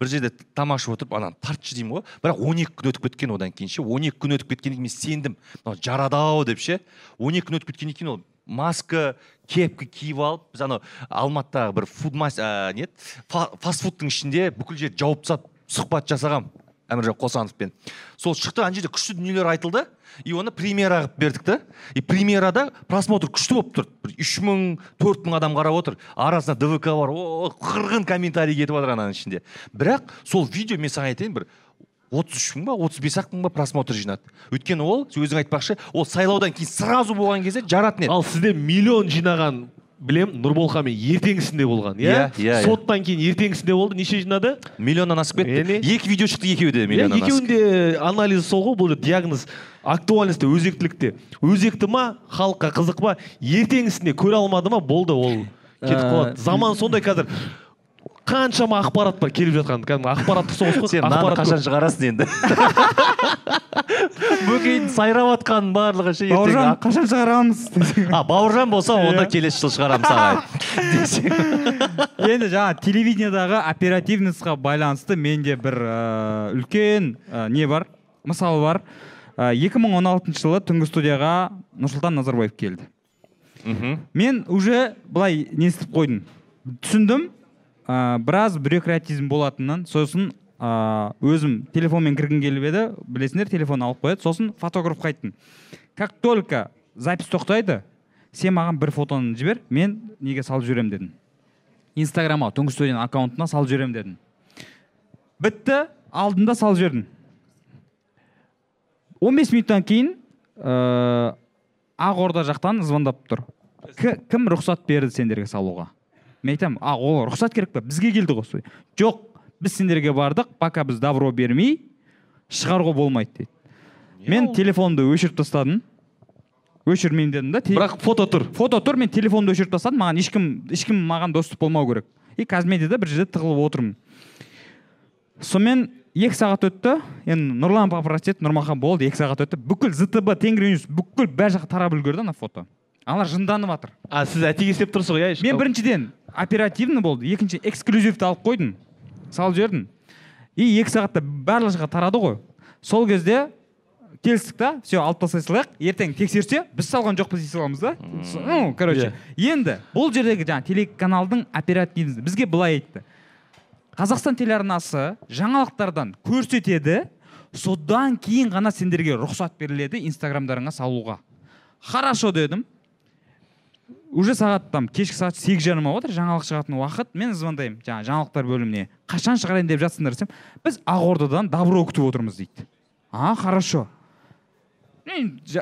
бір жерде тамақ ішіп отырып ананы тартшы деймін ғой. Бірақ 12 күн өтіп кеткен одан кейін ше. 12 күн өтіп кеткеннен кейін мен сендім. Мынау жарады ау деп ше. 12 күн өтіп кеткеннен кейін ол маска кепка киіп алып біз анау алматыдағы бір фуд не еді, фа- фастфудтың ішінде бүкіл жерді жауып тастап сұхбат жасағам әміржан қосановпен. Сол шықты ана жерде күшті дүниелер айтылды. И оны премьера қылып бердік та. И премьерада просмотр күшті болып тұр бір үш мың төрт мың адам қарап отыр. Арасында двк бар. О қырғын комментарий кетіп жатыр ананың ішінде. Бірақ сол видео мен саған айтайын бір отыз үш мың ба отыз бес ақ мың ба просмотр жинады. Өйткені ол өзің айтпақшы ол сайлаудан кейін сразу болған кезде жаратын еді. Ал сізде миллион жинаған білем нұрболханмен ертеңгісінде болған иә? Иә, иә, иә. соттан кейін ертеңгісінде болды неше жинады? Миллионнан асып кетті. Яғни? екі видео шықты екеуі де иә миллионнан асып екеуінде анализі сол ғой бұл диагноз. Актуальностьте өзектілікте. Өзекті ма халыққа қызық па ертеңгісінде көре алмады ма болды ол. Кетіп Ә, қалады. Заман сондай қазір. Қаншама ақпарат бар келіп жатқан. Кәдімгі ақпараттық соғыс қой сен ақпарат қашан шығарасың енді? *laughs* Бөкейдің сайрап жатқанын барлығы ше бауыржан қашан шығарамыз? *laughs* А бауыржан болса онда Иә. келесі жылы шығарамын саған десең *laughs* енді жаңа телевидениедағы оперативностьқа байланысты менде бір ә, үлкен ә, не бар? Мысал бар. Ә, 2016 жылы түнгі студияға нұрсұлтан назарбаев келді. Мхм. Мен уже былай не істеп қойдым. Түсіндім. Ә, біраз бюрократизм болатынын сосын ә, өзім телефонмен кіргім келіп еді. Білесіңдер телефон алып қояды. Сосын фотографқа айттым. Как только запись тоқтайды сен маған бір фотоны жібер мен неге салып жіберемін дедім инстаграмға түнгі студияның аккаунтына салып жіберемін дедім бітті алдым да салып жібердім. 15 минуттан кейін ә, ақорда жақтан звондап тұр. Кім рұқсат берді сендерге салуға? Мен айтамын а ол рұқсат керек па бізге келді ғой студия». жоқ біз сендерге бардық пока біз добро бермей шығаруға болмайды дейді. Мен телефонды өшіріп тастадым. Өшірмеймін дедім да бірақ фото тұр. Фото тұр мен телефонды өшіріп тастадым. Маған ешкім ешкім маған доступ болмау керек. И қазмедиада бір жерде тығылып отырмын. Сонымен екі сағат өтті. Енді нұрлан поправить ет нұрмахан болды екі сағат өтті. Бүкіл зтб тенгриньюс бүкіл бар жаққа тарап үлгерді ана фото. Аналар жынданып жатыр а сіз әтеге істеп тұрсыз ғой иә мен біріншіден оперативно болды. Екінші эксклюзивті алып қойдым. Салып жібердім. И екі сағатта барлық жаққа тарады ғой. Сол кезде келістік та все алып тастай салайық ертең тексерсе біз салған жоқпыз дей саламыз да. Ну короче енді бұл жердегі жаңағы телеканалдың оперативности бізге былай айтты. Қазақстан телеарнасы жаңалықтардан көрсетеді содан кейін ғана сендерге рұқсат беріледі инстаграмдарыңа салуға. Хорошо дедім. Уже сағат там кешкі сағат сегіз жарым болып жаңалық шығатын уақыт. Мен звондаймын жаңағы жаңалықтар бөліміне. Қашан шығарайын деп жатсыңдар десем біз ақордадан добро күтіп отырмыз дейді. А хорошо.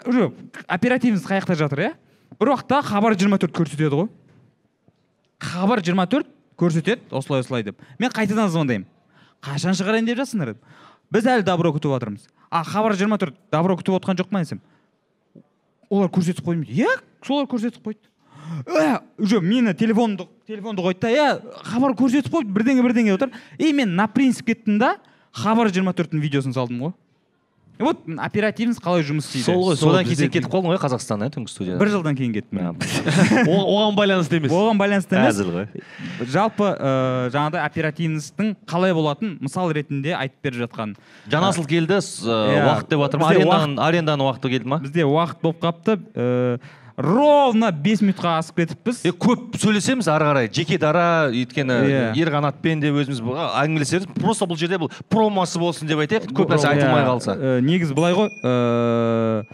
Уже оперативность қай жақта жатыр иә? Бір уақытта хабар 24 көрсетеді ғой. Хабар 24 көрсетеді осылай осылай деп. Мен қайтадан звондаймын. Қашан шығарайын деп жатсыңдар деп біз әлі добро күтіп жатырмыз а хабар 24 добро күтіп отқан жоқ ма десем? Олар көрсетіп қойды иә солар көрсетіп қойды. Уже мені телефонды телефонды қойды да иә хабар көрсетіп қойды бірдеңе бірдеңе отыр. И мен на принцип кеттім да хабар 24-тің видеосын салдым ғой вот оперативность қалай жұмыс істейді. Сол ғой, содан кейін сен кетіп қалдың ғой қазақстаннан иә түнгі студияда? Бір жылдан кейін кеттім *laughs* *laughs* оған байланысты емес. Оған байланысты емес. Әзіл ғой. Жалпы ыыы жаңағыдай оперативностьтің қалай болатын мысал ретінде айтып беріп жатқан. Жанасыл келді с- ы, Иә. уақыт деп Бізде аренданың аренданың уақыты келді ма? бізде уақыт болып қалыпты. Ыыы ровно бес минутқа асып кетіппіз е көп сөйлесеміз ары қарай. Жеке дара өйткені Иә. ерқанатпен де өзіміз әңгімелесеміз. Просто бұл жерде бұл промосы болсын деп айтайық көп нәрсе Иә, айтылмай қалса. Ә, негізі былай ғой ыыы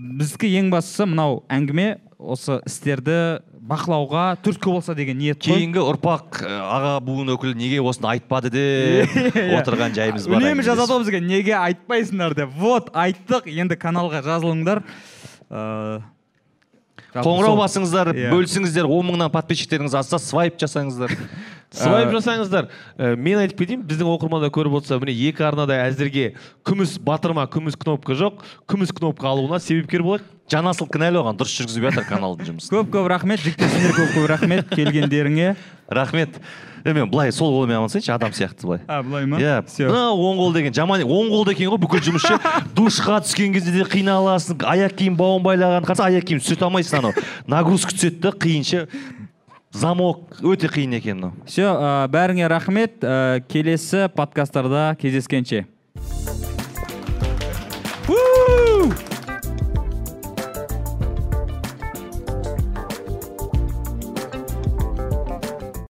біздікі ең бастысы мынау әңгіме осы істерді бақылауға түрткі болса деген ниет қой. Кейінгі ұрпақ ы, аға буын өкілі неге осыны айтпады деп отырған жайымыз бар үнемі жазады ғой бізге неге айтпайсыңдар деп. Вот айттық. Енді каналға жазылыңдар. Қоңырау басыңыздар Иә. бөлісіңіздер он мыңнан подписчиктеріңіз артса свайп жасаңыздар. *laughs* Свайп жасаңыздар. Ә, мен айтып кетейін біздің оқырмандар көріп отырса міне екі арнада әзірге күміс батырма күміс кнопка жоқ. Күміс кнопка алуына себепкер болайық. Жанасыл кінәлі оған дұрыс жүргізбей жатыр каналдың жұмысын. Көп көп рахмет жігіттер көп көп рахмет келгендеріңе. Рахмет. Е мен былай сол қолмен амансайыншы адам сияқты былай. А былай ма? Иә все мына оң қол деген жаман оң қолды екен ғой бүкіл жұмысшы. Душқа түскен кезде де қиналасың аяқ киім бауын байлаған қараса аяқ киім түсіре алмайсың анау. Нагрузка түседі да қиын ше замок өте қиын екен мынау. Все бәріңе рахмет келесі подкасттарда кездескенше.